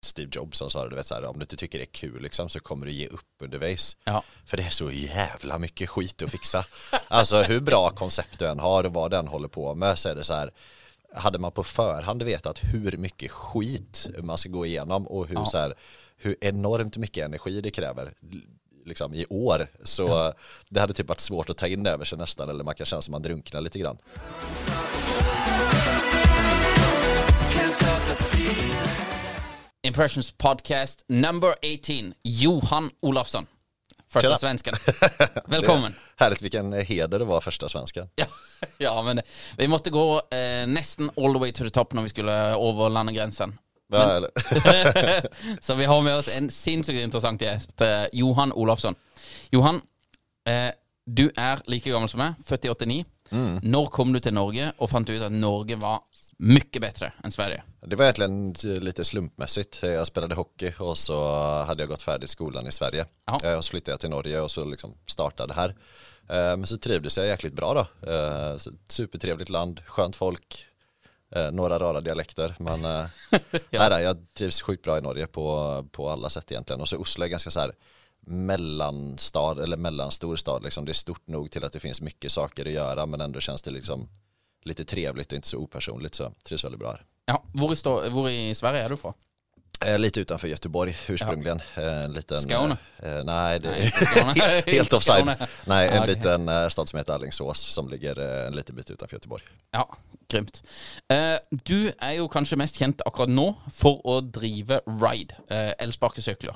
Steve Jobs som sa det, du vet så här, om du inte tycker det är kul liksom, så kommer du ge upp undervis. Ja. För det är så jävla mycket skit att fixa. alltså hur bra koncept du än har och vad den håller på med så är det så här, hade man på förhand vetat hur mycket skit man ska gå igenom och hur, Ja. så här, hur enormt mycket energi det kräver liksom i år så det hade typ varit svårt att ta in över sig nästan eller man kan känna som man drunknar lite grann. Impressions podcast number 18. Johan Olofsson. Första Tjena. svensken. Välkommen. Är härligt vilken heder det var första svenskan. Ja, ja, men vi måtte gå eh, nesten all the way to the top når vi skulle over landegrensen. Ja? Så vi har med oss en sinnssykt interessant gjest, eh, Johan Olofsson. Johan, eh, du er like gammel som meg, født i 89. Mm. Når kom du til Norge og fant ut at Norge var mye bedre enn Sverige? Det var egentligen lite slumpmässigt. Jag spelade hockey och så hade jag gått färdigt skolan i Sverige. Ja. Eh, Och så flyttade jag till Norge och så liksom startade här. Eh, Men så trivdes jag jäkligt bra då. Eh, Supertrevligt land, skönt folk, några rara dialekter. Men nej, nej, jag trivs sjukt bra i Norge på, på alla sätt egentligen. Och så Oslo är ganska så här mellanstad eller mellanstor stad. Liksom. Det är stort nog till att det finns mycket saker att göra men ändå känns det liksom lite trevligt och inte så opersonligt så trivs väldigt bra här. Ja, Hvor i, stå, hvor i Sverige er du fra? Eh, lite utanför Göteborg ursprungligen. Eh, En liten, Skåne? Eh, nej, det inte är helt Inte offside. Skåne. Nej, en Ja, liten eh, stad som heter Alingsås som ligger en liten bit utanför Göteborg. Ja, grymt. Du er jo kanskje mest kjent akkurat nå for å drive Ride, eh, elsparkesykler.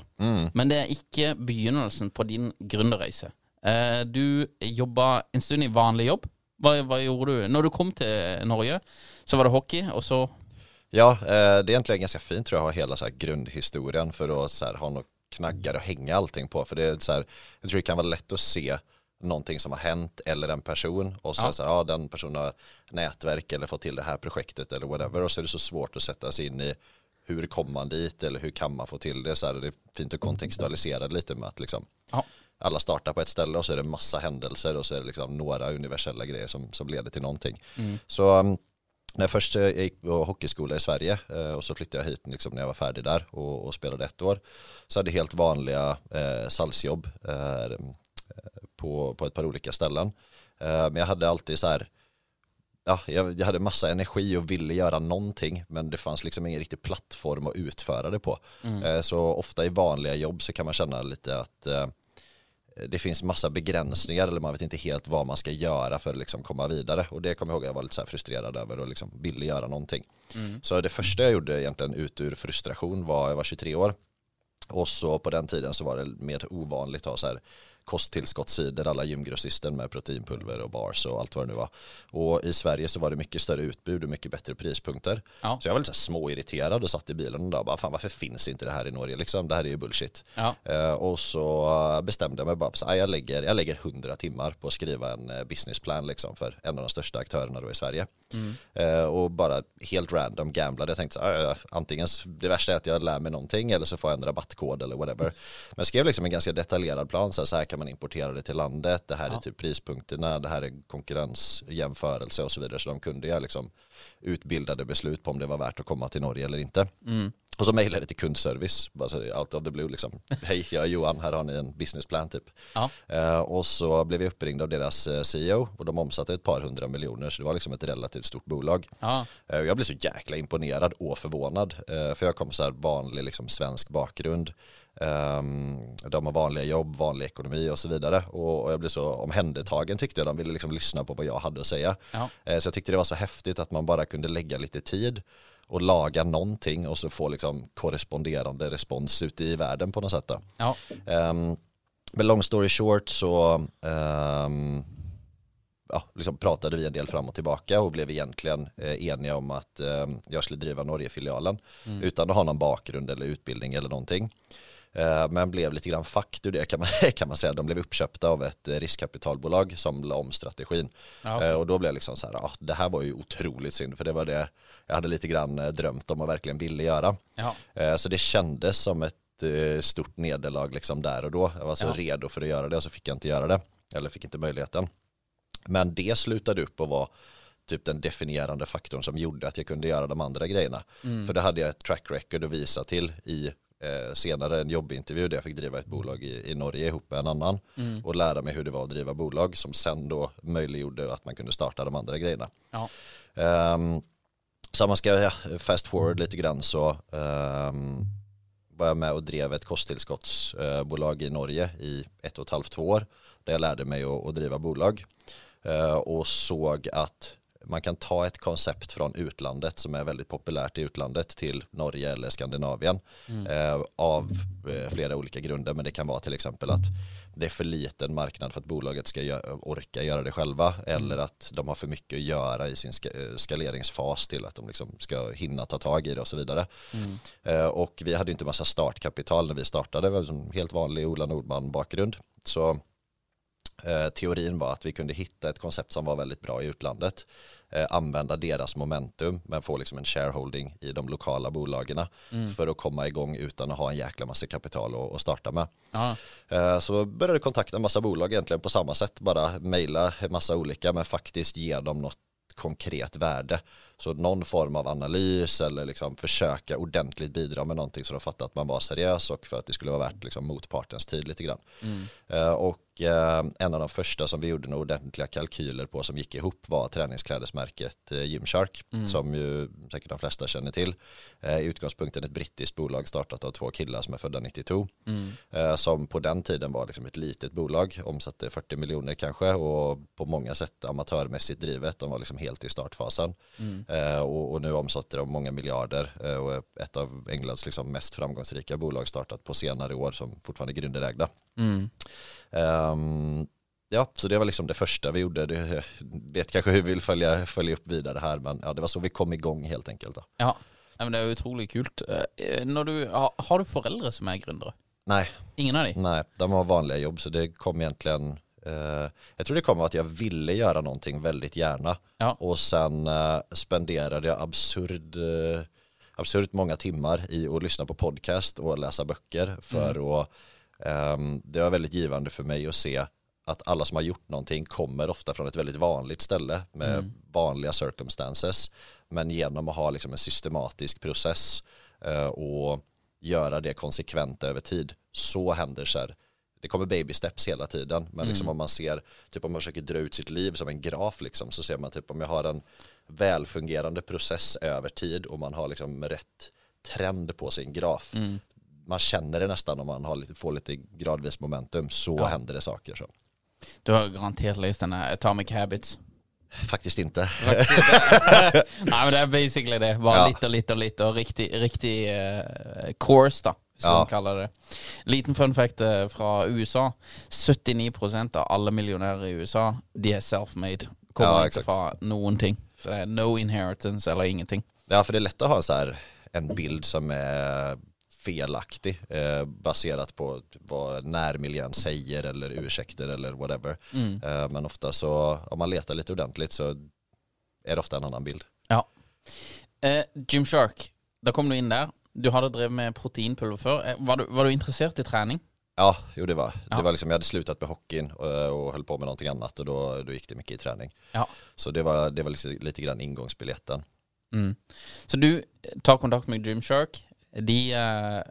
Men det er ikke begynnelsen på din gründerreise. Eh, du jobba en stund i vanlig jobb. Hva, hva gjorde du? Når du kom til Norge, så var det hockey, og så Ja, eh, det är egentligen ganska fint tror jag att ha hela så grundhistorien för att här, ha något knaggar att hänga allting på. För det är så här, jag tror det kan vara lätt att se någonting som har hänt eller en person och så, Ja. ja. så här, ja den personen har nätverk eller fått till det här projektet eller whatever och så är det så svårt att sätta sig in i hur kommer man dit eller hur kan man få till det så här, det är fint att kontextualisera det lite med att liksom Ja. Alla startar på ett ställe och så är det massa händelser och så är det liksom några universella grejer som, som leder till någonting. Så um, när jag först eh, jag gick på hockeyskola i Sverige eh, och så flyttade jag hit liksom, när jag var färdig där och, och spelade ett år. Så hade jag helt vanliga eh, salsjobb eh, på, på ett par olika ställen. Eh, men jag hade alltid så här, ja, jag, hade massa energi och ville göra någonting men det fanns liksom ingen riktig plattform att utföra det på. Eh, så ofta i vanliga jobb så kan man känna lite att det finns massa begränsningar eller man vet inte helt vad man ska göra för att liksom komma vidare. Och det kommer jag ihåg att jag var lite så frustrerad över och liksom ville göra någonting. Så det första jag gjorde egentligen ut ur frustration var, jag var 23 år. Och så på den tiden så var det mer ovanligt att ha så här kosttillskottssidor, alla gymgrossister med proteinpulver och bars och allt vad det nu var. Och i Sverige så var det mycket större utbud och mycket bättre prispunkter. Ja. Så jag var lite småirriterad och satt i bilen och bara, fan varför finns inte det här i Norge liksom? Det här är ju bullshit. Ja. Eh, och så bestämde jag mig bara, så, jag, lägger, jag lägger 100 timmar på att skriva en eh, businessplan liksom för en av de största aktörerna då i Sverige. Eh, och bara helt random gamblade. Jag tänkte så här, "Ah, ja, antingen, det värsta är att jag lär mig någonting eller så får jag en rabattkod eller whatever. Men jag skrev liksom en ganska detaljerad plan, så här, så här kan man importera det till landet, det här är typ prispunkterna, det här är konkurrensjämförelse och så vidare. Så de kunde göra liksom utbildade beslut på om det var värt att komma till Norge eller inte. Och så mejlade jag till kundservice, bara så out of the blue liksom. Hej, jag är Johan, här har ni en businessplan typ. Ja. Eh, och så blev vi uppringda av deras eh, CEO och de omsatte ett par hundra miljoner så det var liksom ett relativt stort bolag. Ja. Eh, jag blev så jäkla imponerad och förvånad eh, för jag kom så här vanlig liksom svensk bakgrund. Ehm, de har vanliga jobb, vanlig ekonomi och så vidare och, jag blev så omhändertagen tyckte jag. De ville liksom lyssna på vad jag hade att säga. Ja. Eh, så jag tyckte det var så häftigt att man bara kunde lägga lite tid och laga någonting och så få liksom korresponderande respons ute i världen på något sätt. Ja. Um, men long story short så ehm, ja, liksom pratade vi en del fram och tillbaka och blev egentligen eh, eniga om att eh, jag skulle driva Norgefilialen utan att ha någon bakgrund eller utbildning eller någonting. Eh, men blev lite grann fakt ur det kan man, kan man säga. De blev uppköpta av ett eh, riskkapitalbolag som la om strategin. Eh, och då blev jag liksom så här, ja, det här var ju otroligt synd för det var det jag hade lite grann drömt om och verkligen ville göra. Ja. Eh, Så det kändes som ett stort nederlag liksom där och då. Jag var så Ja. redo för att göra det och så fick jag inte göra det. Eller fick inte möjligheten. Men det slutade upp och var typ den definierande faktorn som gjorde att jag kunde göra de andra grejerna. För det hade jag ett track record att visa till i eh, senare en jobbintervju där jag fick driva ett bolag i, i Norge ihop med en annan och lära mig hur det var att driva bolag som sen då möjliggjorde att man kunde starta de andra grejerna. Ja. Ehm, så om man ska fast forward lite grann så ehm, var jag med och drev ett kosttillskottsbolag i Norge i ett och ett halvt, två år. Där jag lärde mig att, att driva bolag. Eh, och såg att man kan ta ett koncept från utlandet som är väldigt populärt i utlandet till Norge eller Skandinavien eh, av eh, flera olika grunder men det kan vara till exempel att det är för liten marknad för att bolaget ska gö- orka göra det själva eller att de har för mycket att göra i sin ska, eh, skaleringsfas till att de liksom ska hinna ta tag i det och så vidare. Eh, och vi hade inte massa startkapital när vi startade, det var liksom helt vanlig Ola Nordman bakgrund. Så teorin var att vi kunde hitta ett koncept som var väldigt bra i utlandet, eh, använda deras momentum men få liksom en shareholding i de lokala bolagen för att komma igång utan att ha en jäkla massa kapital att, starta med. Ja. Eh, Så började kontakta en massa bolag egentligen på samma sätt, bara mejla en massa olika men faktiskt ge dem något konkret värde. Så någon form av analys eller liksom försöka ordentligt bidra med någonting så de fattade att man var seriös och för att det skulle vara värt liksom motpartens tid lite grann. Eh, Och eh, en av de första som vi gjorde några ordentliga kalkyler på som gick ihop var träningsklädesmärket eh, Gymshark som ju säkert de flesta känner till. Eh, I utgångspunkten ett brittiskt bolag startat av två killar som är födda 92 eh, som på den tiden var liksom ett litet bolag, omsatte 40 miljoner kanske och på många sätt amatörmässigt drivet. De var liksom helt i startfasen eh, och, och nu omsatte de många miljarder eh, och är ett av Englands liksom mest framgångsrika bolag startat på senare år som fortfarande är grundägda. Ehm, ja, så det var liksom det första vi gjorde. Du vet kanske hur vi vill följa, följa upp vidare här, men ja, det var så vi kom igång helt enkelt. Då. ja. Men det jo utrolig kult. Eh, du, har, du foreldre som er gründere? Nej, Ingen av de? nej, de har vanliga jobb så det kom egentligen eh, jag tror det kom av att jag ville göra någonting väldigt gärna. Ja. och sen eh, spenderade jag absurd, eh, absurt många timmar i att lyssna på podcast och läsa böcker för att ehm, det var väldigt givande för mig att se att alla som har gjort någonting kommer ofta från ett väldigt vanligt ställe med vanliga circumstances men genom att ha liksom en systematisk process och göra det konsekvent över tid så händer så här det kommer baby steps hela tiden men liksom om man ser typ om man försöker dra ut sitt liv som en graf liksom så ser man typ om jag har en välfungerande process över tid och man har liksom rätt trend på sin graf man känner det nästan om man har lite, får lite gradvis momentum så händer det saker så. Du har garantert lest denne Atomic Habits. Faktiskt inte Nei, men det er basically det. Bare Ja. litt og litt og litt, og riktig, riktig eh, course, da. som Ja. de kaller det. Liten fun fact eh, fra USA. 79% av alle millionærer i USA, de er self-made. Kommer Ja, ikke exakt. fra noen ting. Så det no inheritance eller ingenting. Ja, för det är lätt att ha en, så här, en bild som är felaktig eh, baserat på vad närmiljön säger eller ursäkter eller whatever. Eh, men ofta så, om man letar lite ordentligt så är det ofta en annan bild. Ja. Eh, Gymshark, da kom du inn der. Du hadde drevet med proteinpulver før. Eh, Var du, var du interessert i trening? Ja, jo det var. Ja. Det var liksom, jag hade slutat med hockeyn och, och höll på med någonting annat och då, då gick det mycket i träning. Ja. Så det var, det var liksom lite grann ingångsbiljetten. Mm. Så du tar kontakt med Gymshark. De eh,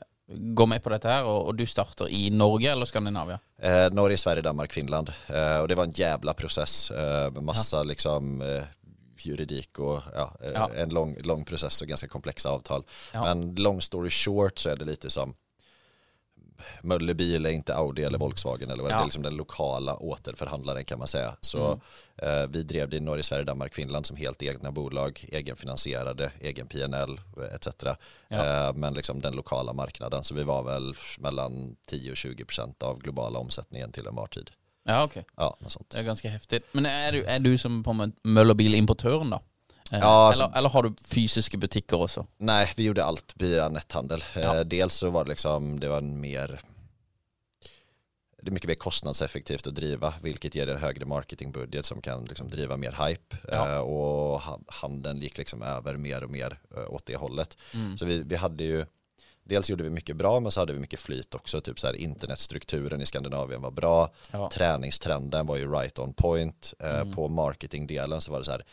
går med på dette og, og du starter i Norge eller Skandinavia? Eh, Norge, Sverige, Danmark, Finland. Eh, och det var en jävla process eh, massa liksom eh, juridik och ja, eh, Ja. en lång, lång process och ganska komplexa avtal. Ja. Men long story short så är det lite som Möller bil är inte Audi eller Volkswagen eller vad det Ja. är liksom den lokala återförhandlaren kan man säga. Så eh, vi drev det i Norge, Sverige, Danmark, Finland som helt egna bolag, egenfinansierade, egen PNL etc. Ja. Eh, men liksom den lokala marknaden. Så vi var väl mellan 10 och 20 procent av globala omsättningen till en var tid. Ja, ok. Ja, något sånt. Det er ganske heftig. Men er du, er du som på en måte Møllerbil-importøren, da? Eh, Ja, alltså- eller, eller har du fysiske butikker også? Nej, vi gjorde allt via netthandel. Ja. Eh, dels så var det liksom, det var en mer det är mycket mer kostnadseffektivt att driva, vilket ger en högre marketingbudget som kan liksom driva mer hype. Ja. Eh, och ha- handeln gick liksom över mer och mer eh, åt det hållet. Mm. Så vi, vi hade ju, dels gjorde vi mycket bra, men så hade vi mycket flyt också. Typ så här, internetstrukturen i Skandinavien var bra, Ja. träningstrenden var ju right on point. Eh, Mm. På marketingdelen så var det så här,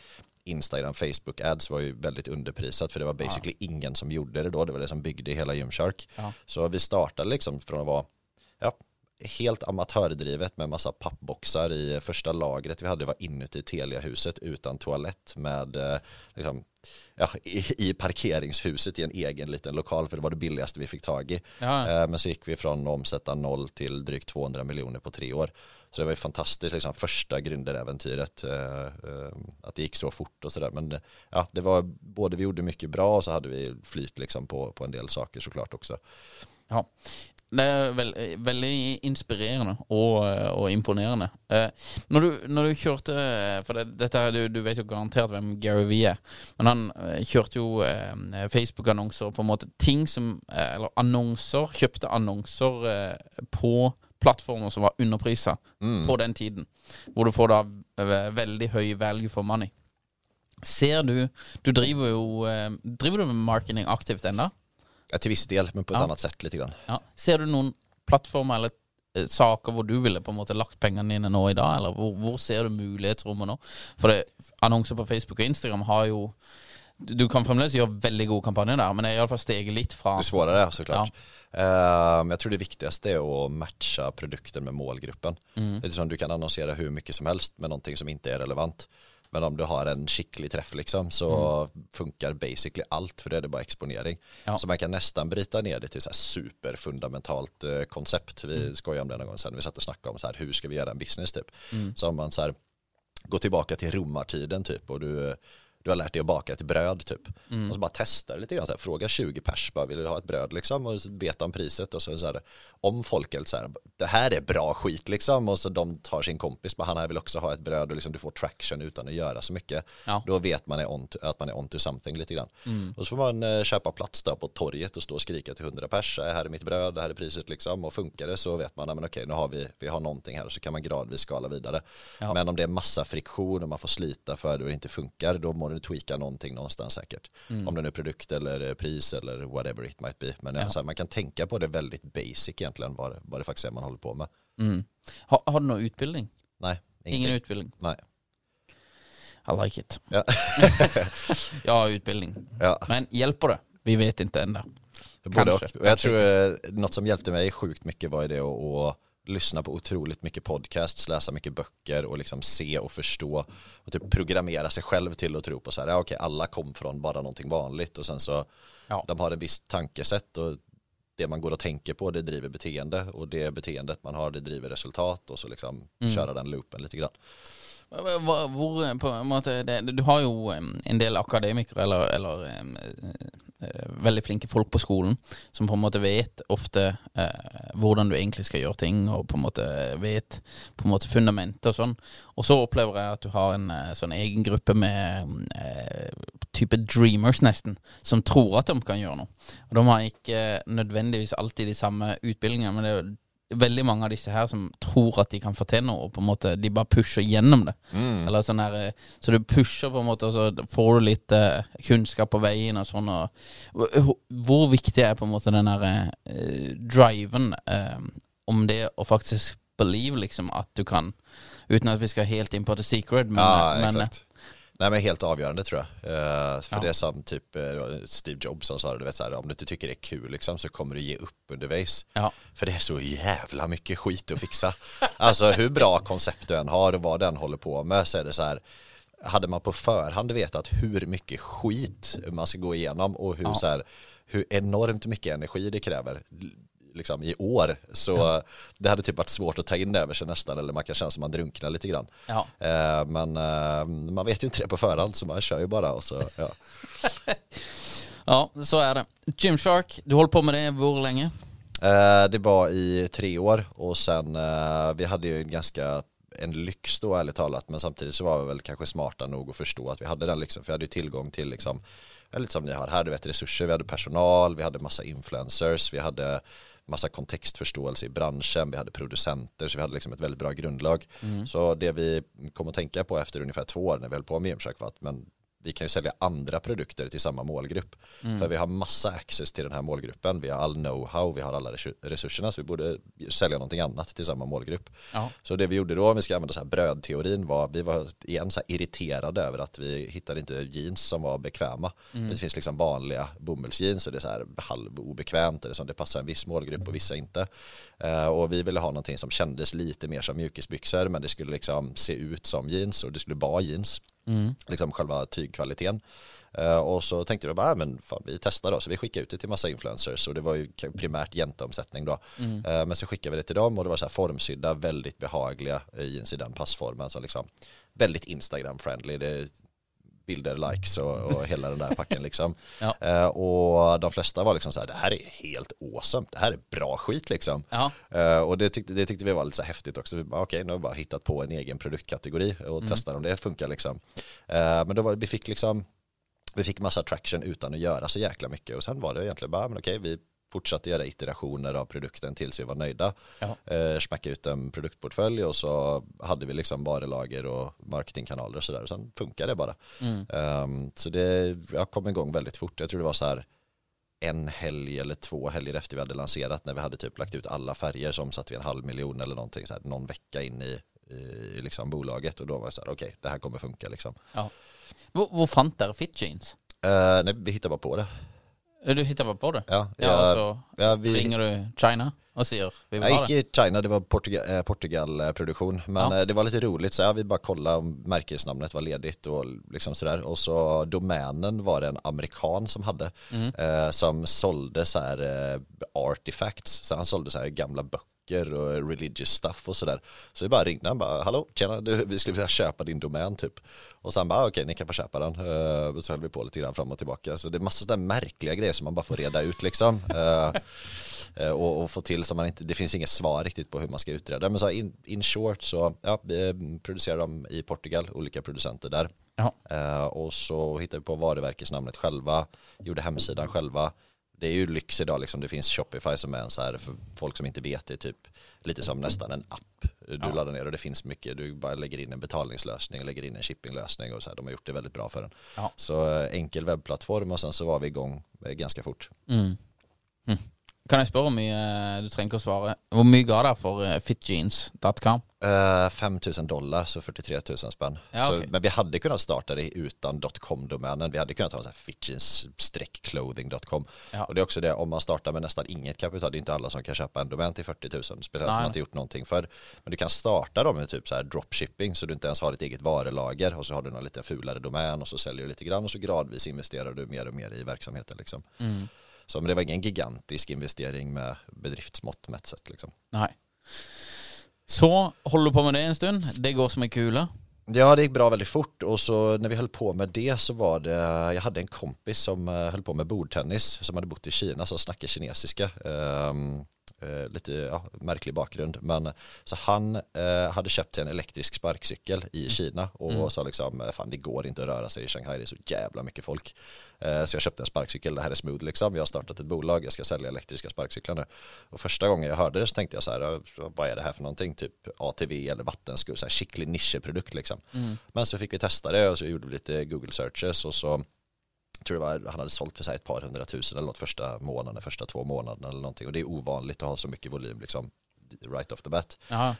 Instagram, Facebook ads var ju väldigt underprisat för det var basically ingen som gjorde det då. Det var det som byggde hela Gymshark. Ja. Så vi startade liksom från att vara ja, helt amatördrivet med massa pappboxar i första lagret vi hade var inuti Teliahuset utan toalett med eh, liksom, ja, i, i parkeringshuset i en egen liten lokal för det var det billigaste vi fick tag i. Ja. Eh, Men så gick vi från att omsätta noll till drygt 200 miljoner på tre år. Så det var ju fantastiskt, liksom första gründeräventyret, eh, eh, att det gick så fort och sådär. Men ja, det var både vi gjorde mycket bra och så hade vi flyt liksom på, på en del saker såklart också. Ja. Det är eh, väldigt veldig inspirerende og, og imponerende. Eh, når, eh, du, når du kjørte For det, dette, du, du vet jo garantert hvem Gary Vee er. Men han eh, kjørte jo eh, Facebook-annonser på en måte ting som eh, Eller annonser. Kjøpte annonser eh, på plattformer som var underprisa på den tiden. Hvor du får da ve- veldig høy value for money. Ser du Du driver jo eh, Driver du med marketing aktivt ennå? Ja, till viss del, men på ett Ja. annat sätt lite grann. Ja. Ser du noen plattformer eller eh, saker hvor du ville på en måte lagt pengene dine nå i dag, eller hvor, hvor ser du mulighetsrommet nå? For det, annonser på Facebook og Instagram har jo Du du kan fremdeles gjøre veldig gode kampanjer der, men det er iallfall steget litt fra Det är svårare såklart. Eh, men jag tror det viktigaste är att matcha produkten med målgruppen. Lite som du kan annonsera hur mycket som helst med någonting som inte är relevant. Men om du har en skicklig träff liksom så funkar basically allt för det är det bara exponering. Ja. Så man kan nästan bryta ner det till så här superfundamentalt eh, koncept. Vi skojade om det någon gång sen, vi satt och snackade om så här, hur ska vi göra en business typ. Så om man så här, går tillbaka till romartiden typ och du, du har lärt dig att baka ett bröd typ. Och så bara testar lite grann, så här, fråga 20 pers, bara, vill du ha ett bröd liksom? Och så veta om priset och så, så här, om folk är så här, det här är bra skit liksom och så de tar sin kompis, bara han här vill också ha ett bröd och liksom du får traction utan att göra så mycket. Ja. Då vet man är on to, att man är on to something lite grann. Och så får man eh, köpa plats då på torget och stå och skrika till 100 pers, "Eh, här är mitt bröd, det här är priset liksom och funkar det så vet man, "Ja, men okej nu har vi, vi har någonting här och så kan man gradvis skala vidare. Ja. Men om det är massa friktion och man får slita för det och det inte funkar, då må du tweaka någonting någonstans säkert. Om det nu är produkt eller eh, pris eller whatever it might be. Men Ja. så här, man kan tänka på det väldigt basic egentligen, vad, det- vad det faktiskt är man håller på med. mm. har, har du noe utbildning? Nej, Ingen ingenting. utbildning. Nej. I like it. Ja. ja, utbildning. Ja. Men hjelper det? Vi vet inte ännu. Både. Kanske, Och Jag tror eh, något som hjälpte mig sjukt mycket var det att lyssna på otroligt mycket podcasts, läsa mycket böcker och liksom se och förstå och typ programmera sig själv till att tro på så här, ja okej alla kom från bara någonting vanligt och sen så Ja. de har ett visst tankesätt och det man går och tänker på det driver beteende och det beteendet man har det driver resultat och så liksom Mm. köra den loopen lite grann. Hvor, på en måte, det, du har jo em, en del akademikere, eller, eller Eh, veldig flinke folk på skolen som på en måte vet ofte eh, hvordan du egentlig skal gjøre ting, og på en måte vet på en måte fundamentet og sånn. Og så opplever jeg at du har en eh, sånn egen gruppe med eh, type dreamers, nesten, som tror at de kan gjøre noe. Og de har ikke eh, nødvendigvis alltid de samme utbildningene, men det er jo veldig mange av disse her som tror at de kan få til noe, og på en måte de bare pusher gjennom det. Eller sånn her, eh, Så du pusher på en måte, og så får du litt eh, kunnskap på veien og sånn. Og, hvor, viktig er på en måte den der eh, driven eh, om det å faktisk believe liksom at du kan, uten at vi skal helt inn på the secret, men, Ja, men. Nej men helt avgörande tror jag. Eh, för Ja. det som typ eh, Steve Jobs som sa det, du vet så här, om du inte tycker det är kul liksom, så kommer du ge upp undervis. Ja. För det är så jävla mycket skit att fixa. alltså hur bra koncept du än har och vad den håller på med så är det så här, hade man på förhand vetat hur mycket skit man ska gå igenom och hur, Ja. så här, hur enormt mycket energi det kräver liksom i år så det hade typ varit svårt att ta in över sig nästan eller man kan känna som man drunknar lite grann. Ja. Eh, men eh, man vet ju inte det på förhand så man kör ju bara och så ja. ja, så är det. Gymshark, du håller på med det hur länge? Eh, det var i tre år och sen eh, vi hade ju en ganska en lyx då ärligt talat men samtidigt så var vi väl kanske smarta nog att förstå att vi hade den lyxen för vi hade ju tillgång till liksom ja, lite som ni har här, du vet resurser, vi hade personal, vi hade massa influencers, vi hade massa kontextförståelse i branschen, vi hade producenter så vi hade liksom ett väldigt bra grundlag. Så det vi kom att tänka på efter ungefär två år när vi höll på med Gymshark var att men vi kan ju sälja andra produkter till samma målgrupp. För vi har massa access till den här målgruppen, vi har all know-how, vi har alla resu- resurserna så vi borde sälja någonting annat till samma målgrupp. Ja. Så det vi gjorde då, om vi ska använda så här brödteorin, var vi var igen så här irriterade över att vi hittade inte jeans som var bekväma. Det finns liksom vanliga bomullsjeans och det är så här halvobekvämt, eller som det passar en viss målgrupp och vissa inte. Eh, och vi ville ha någonting som kändes lite mer som mjukisbyxor men det skulle liksom se ut som jeans och det skulle vara jeans. Liksom själva tygkvaliteten. Eh, och så tänkte vi bara, äh, men fan, vi testar då. Så vi skickade ut det till massa influencers och det var ju primärt jänteomsättning då. Eh, men så skickade vi det till dem och det var så här formsydda, väldigt behagliga eh, jeans i den passformen. Så liksom väldigt Instagram-friendly. Det bilder, likes och, och hela den där packen liksom. Ja. Eh, och de flesta var liksom så här, det här är helt awesome, det här är bra skit liksom. Ja. Eh, och det tyckte, det tyckte vi var lite så häftigt också. Vi bara, Okej, nu har vi bara hittat på en egen produktkategori och testar om det funkar liksom. Eh, men då var vi fick liksom, vi fick massa traction utan att göra så jäkla mycket och sen var det egentligen bara, men okej, vi fortsatte göra iterationer av produkten tills vi var nöjda. Ja. Eh, smacka ut en produktportfölj och så hade vi liksom varulager och marketingkanaler och sådär och sen funkar det bara. Ehm, så det, jag kom igång väldigt fort. Jag tror det var så här en helg eller två helger efter vi hade lanserat när vi hade typ lagt ut alla färger så omsatte vi en halv miljon eller någonting så här, någon vecka in i, i liksom bolaget och då var det så här okej det här kommer funka liksom. ja. Hvor fant dere fit jeans? Eh, nej, vi hittar bara på det. Du hittar bara på det? Ja, Ja, och så ja, vi- ringer du China och säger vi vill Jag gick i China, det var Portugal, eh, Portugal-produktion. Men Ja. eh, det var lite roligt, så ja, vi bara kollade om märkesnamnet var ledigt och liksom sådär. Och så domänen var det en amerikan som hade, Mm. eh, som sålde så här eh, artifacts. Så han sålde så här gamla böcker och religious stuff och sådär. Så vi bara ringde han bara, hallå, tjena, du, vi skulle vilja köpa din domän typ. Och sen bara, okej, ni kan få köpa den. Och så höll vi på lite grann fram och tillbaka. Så det är massa sådana märkliga grejer som man bara får reda ut liksom. Eh, och, och få till så man inte, det finns inget svar riktigt på hur man ska utreda. Men så in, in short så, ja, vi producerar dem i Portugal, olika producenter där. Eh, och så hittade vi på varumärkesnamnet själva, gjorde hemsidan själva. Det är ju lyx idag liksom, det finns Shopify som är en så här, för folk som inte vet det, är typ lite som nästan en app. Du Ja. laddar ner och det finns mycket, du bara lägger in en betalningslösning, lägger in en shippinglösning och så här, de har gjort det väldigt bra för den. Ja. Så eh, enkel webbplattform och sen så var vi igång eh, ganska fort. Mm. Mm. Kan jeg spørre hvor mye Du trenger ikke å svare. Hvor mye ga dere for eh, fitjeans.com? Uh, 5 000 dollar, så 43 000 spänn. Ja, så, okej. Men vi hade kunnat starta det utan .com-domänen. Vi hade kunnat ha fitchins-clothing.com. Ja. Och det är också det, om man startar med nästan inget kapital, det är inte alla som kan köpa en domän till 40 000, speciellt om man inte gjort någonting för. Men du kan starta dem med typ så här dropshipping, så du inte ens har ett eget varulager och så har du någon lite fulare domän och så säljer du lite grann och så gradvis investerar du mer och mer i verksamheten. Liksom. Mm. Så men det var ingen gigantisk investering med bedriftsmått mätt sett. Liksom. Nei. Så holder du på med det en stund. Det går som en kule. Ja, det gick bra väldigt fort och så när vi höll på med det så var det, jag hade en kompis som eh, höll på med bordtennis som hade bott i Kina som snackade kinesiska. Um, eh, lite ja, märklig bakgrund. Men så han eh, hade köpt sig en elektrisk sparkcykel i mm. Kina och mm. sa liksom, eh, fan det går inte att röra sig i Shanghai, det är så jävla mycket folk. Eh, så jag köpte en sparkcykel, det här är smooth liksom, jag har startat ett bolag, jag ska sälja elektriska sparkcyklar nu. Och första gången jag hörde det så tänkte jag så här, vad är det här för någonting? Typ ATV eller vattenskur, så här skicklig nischprodukt liksom. Mm. Men så fick vi testa det och så gjorde vi lite Google searches och så tror det var, han hade sålt för sig ett par hundratusen eller något första månaden, första två månaderna eller någonting. Och det är ovanligt att ha så mycket volym liksom right off the bat.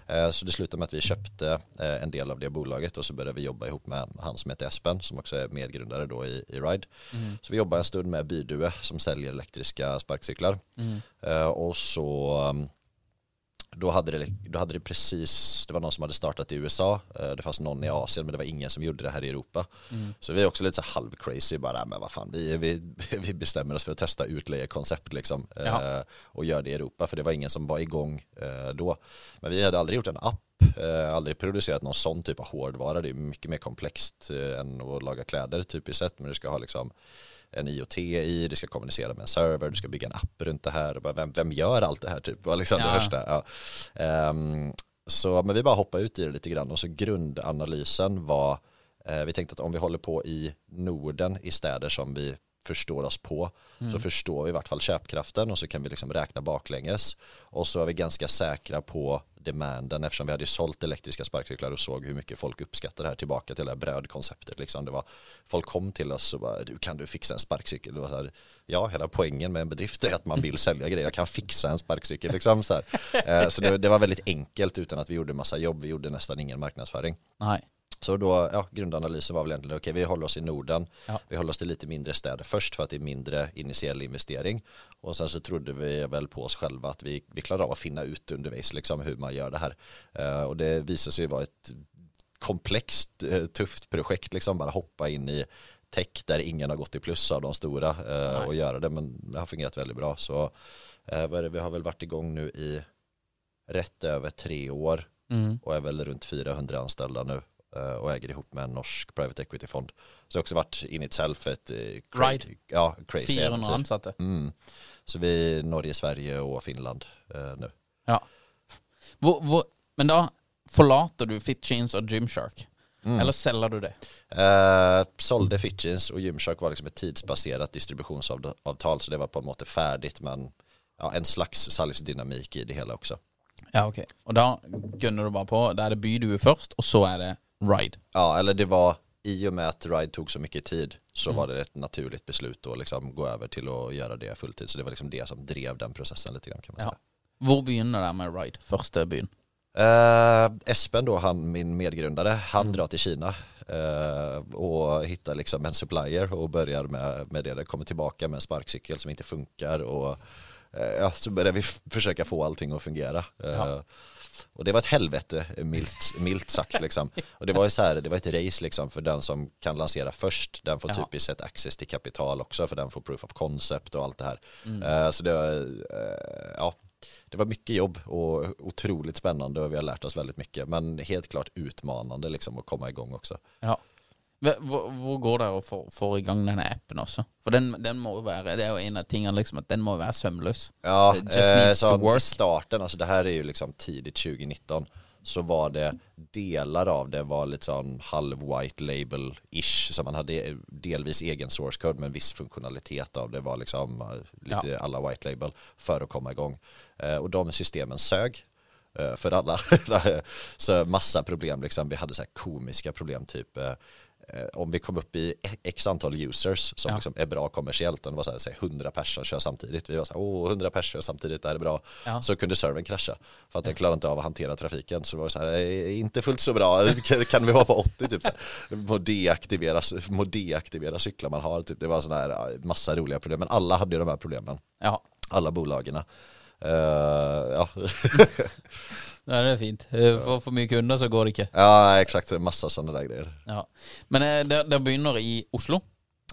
Eh, så det slutade med att vi köpte eh, en del av det bolaget och så började vi jobba ihop med han som heter Espen som också är medgrundare då i, i Ride. Mm. Så vi jobbar en stund med Bydue som säljer elektriska sparkcyklar. Mm. Eh, och så um, då hade, det, då hade det precis, det var någon som hade startat i USA, eh, det fanns någon i Asien men det var ingen som gjorde det här i Europa. Mm. Så vi är också lite så halv crazy bara, men vad fan, vi, vi, vi bestämmer oss för att testa utlejekoncept liksom eh, och gör det i Europa för det var ingen som var igång eh, då. Men vi hade aldrig gjort en app, eh, aldrig producerat någon sån typ av hårdvara, det är mycket mer komplext eh, än att laga kläder typiskt sett, men du ska ha liksom en IoT i, det ska kommunicera med en server, du ska bygga en app runt det här. Vem, vem gör allt det här typ? Var liksom ja. det första. Ja. Um, så, men vi bara hoppade ut i det lite grann och så grundanalysen var, eh, vi tänkte att om vi håller på i Norden i städer som vi förstår oss på mm. så förstår vi i vart fall köpkraften och så kan vi liksom räkna baklänges och så är vi ganska säkra på demanden eftersom vi hade sålt elektriska sparkcyklar och såg hur mycket folk uppskattar det här tillbaka till det här brödkonceptet. Liksom. Det var, folk kom till oss och bara, du kan du fixa en sparkcykel? Det var så här, ja, hela poängen med en bedrift är att man vill sälja grejer. Jag kan fixa en sparkcykel. Liksom, så eh, så det, det, var väldigt enkelt utan att vi gjorde massa jobb. Vi gjorde nästan ingen marknadsföring. Nej. Så då, ja, grundanalysen var väl egentligen, okej okay, vi håller oss i Norden, ja. vi håller oss till lite mindre städer först för att det är mindre initiell investering och sen så trodde vi väl på oss själva att vi, vi klarar av att finna ut undervis liksom hur man gör det här. Uh, och det visade sig vara ett komplext, uh, tufft projekt, liksom bara hoppa in i tech där ingen har gått i plus av de stora uh, och göra det, men det har fungerat väldigt bra. Så vi har väl varit igång nu i rätt över tre år mm. och är väl runt 400 anställda nu. Eh, och äger ihop med en norsk private equity-fond. Så det har också varit in itself ett eh, Ride. Ja, crazy 400 ansatte. Mm. Så vi är Norge, Sverige och Finland eh, nu. Ja. Hvor, hvor, men då förlater du Fitchins och Gymshark? Mm. Eller säljer du det? Eh, sålde Fitchins och Gymshark var liksom ett tidsbaserat distributionsavtal så det var på något sätt färdigt men ja, en slags salgsdynamik i det hela också. Ja, okej. Okay. Och då gunnar du bara på, där är det Bydu först och så är det Ride. Ja, eller det var i och med att Ride tog så mycket tid så mm. var det ett naturligt beslut att liksom gå över till att göra det fulltid. Så det var liksom det som drev den processen lite grann kan man ja. säga. Var begynner det med Ride, första byn? Uh, Espen då, han, min medgrundare, han mm. drar till Kina uh, och hittar liksom en supplier och börjar med, med det. Det kommer tillbaka med en sparkcykel som inte funkar och ja, så börjar vi försöka få allting att fungera. Ja. Och det var ett helvete, milt, milt sagt liksom. Och det var ju så här, det var ett race liksom för den som kan lansera först, den får typiskt sett access till kapital också, för den får proof of concept och allt det här. Mm. Uh, så det var, uh, ja, det var mycket jobb och otroligt spännande och vi har lärt oss väldigt mycket. Men helt klart utmanande liksom att komma igång också. Ja. Hvor, går det å få, i gang denne appen også? For den, den, må jo være Det er jo en av tingene liksom at den må være sømløs. Ja, eh, så i starten, alltså det här är ju liksom tidigt 2019 så var det delar av det var lite sån halv white label-ish så man hade delvis egen source code men viss funktionalitet av det var liksom eh, lite ja. alla white label för att komma igång. Eh, och de systemen sög eh, för alla. så massa problem liksom. Vi hade så komiska problem typ Eh, om vi kom upp i x antal users som ja. liksom är bra kommersiellt, och det var så här, säg 100 personer kör samtidigt, vi var så här, åh 100 personer samtidigt, det här är bra, ja. så kunde servern krascha för att den klarade inte av att hantera trafiken, så det var så här, inte fullt så bra, kan vi vara på 80 typ, så här. må, deaktivera, må deaktivera cyklar man har, typ. det var sådana här massa roliga problem, men alla hade ju de här problemen, ja. alla bolagen. Uh, ja. Nej, det är fint. Eh, för för mycket kunder så går det inte. Ja, exakt. Massa sådana där grejer. Ja. Men eh, det, det begynner i Oslo.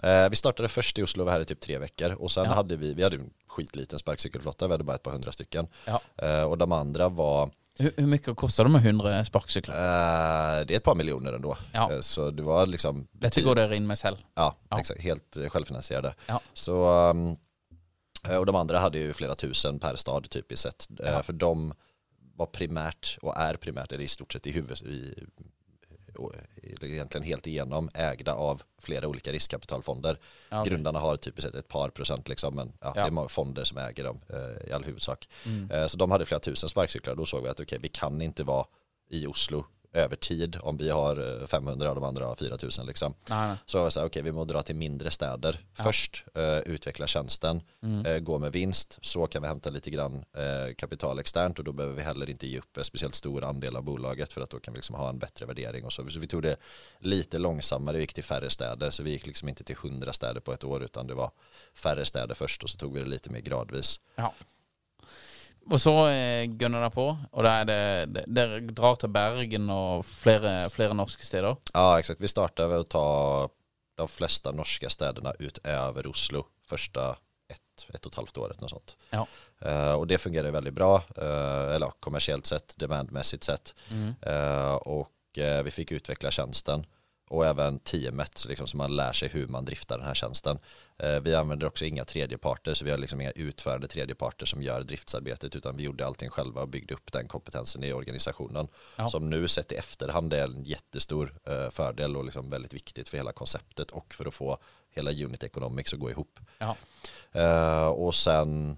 Eh, vi startade först i Oslo, var här i typ tre veckor och sen Ja. hade vi, vi hade en skitliten sparkcykelflotta, vi hade bara ett par hundra stycken. Ja. Eh, och de andra var, Hur, hur mycket kostar det med 100 sparkcyklar? eh, det är ett par miljoner ändå. Ja. Eh, så det var liksom Detta går dere in med selv. Ja. Exakt, helt självfinansierade. Ja. Så, um, eh, och de andra hade ju flera tusen per stad typiskt sett. För de var primärt, och är primärt, eller i stort sett i huvud, i, egentligen helt igenom ägda av flera olika riskkapitalfonder. Okej. Grundarna har typiskt sett ett par procent liksom, men ja, Ja. det är många fonder som äger dem eh, i all huvudsak. Mm. Eh, så de hade flera tusen sparkcyklar och då såg vi att okej, vi kan inte vara i Oslo över tid om vi har eh, 500 och de andra har 4000 liksom. Nej, nej. Så var jag så här, okej vi må dra till mindre städer först, eh, utveckla tjänsten, Mm. eh, gå med vinst, så kan vi hämta lite grann eh, kapital externt och då behöver vi heller inte ge upp en speciellt stor andel av bolaget för att då kan vi liksom ha en bättre värdering och så. Så vi tog det lite långsammare, vi gick till färre städer, så vi gick liksom inte till 100 städer på ett år utan det var färre städer först och så tog vi det lite mer gradvis. Ja. Og så eh, gunner dere på, og da er det, det Dere drar til Bergen og flere, flere norske steder. Ja exakt, vi startade med att ta de flesta norska städerna utöver Oslo första ett, ett och ett halvt året något sånt. Ja. Eh, och det fungerar väldigt bra, eh, eller kommersiellt sett, demandmässigt sett. Mm. Eh, och vi fick utveckla tjänsten och även teamet liksom, så man lär sig hur man driftar den här tjänsten. Eh, vi använder också inga tredjeparter så vi har liksom inga utförande tredjeparter som gör driftsarbetet utan vi gjorde allting själva och byggde upp den kompetensen i organisationen. Ja. Som nu sett i efterhand är en jättestor eh, fördel och liksom väldigt viktigt för hela konceptet och för att få hela unit economics att gå ihop. Ja. Eh, och sen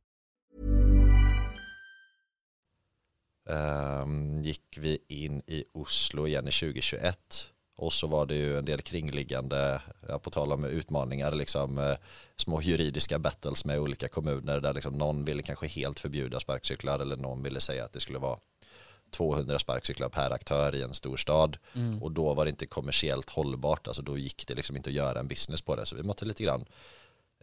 Gick vi in i Oslo igen i 2021 och så var det ju en del kringliggande, på tal om utmaningar, liksom, eh, små juridiska battles med olika kommuner där liksom någon ville kanske helt förbjuda sparkcyklar eller någon ville säga att det skulle vara 200 sparkcyklar per aktör i en stor stad. Och då var det inte kommersiellt hållbart, alltså då gick det liksom inte att göra en business på det. Så vi måste lite grann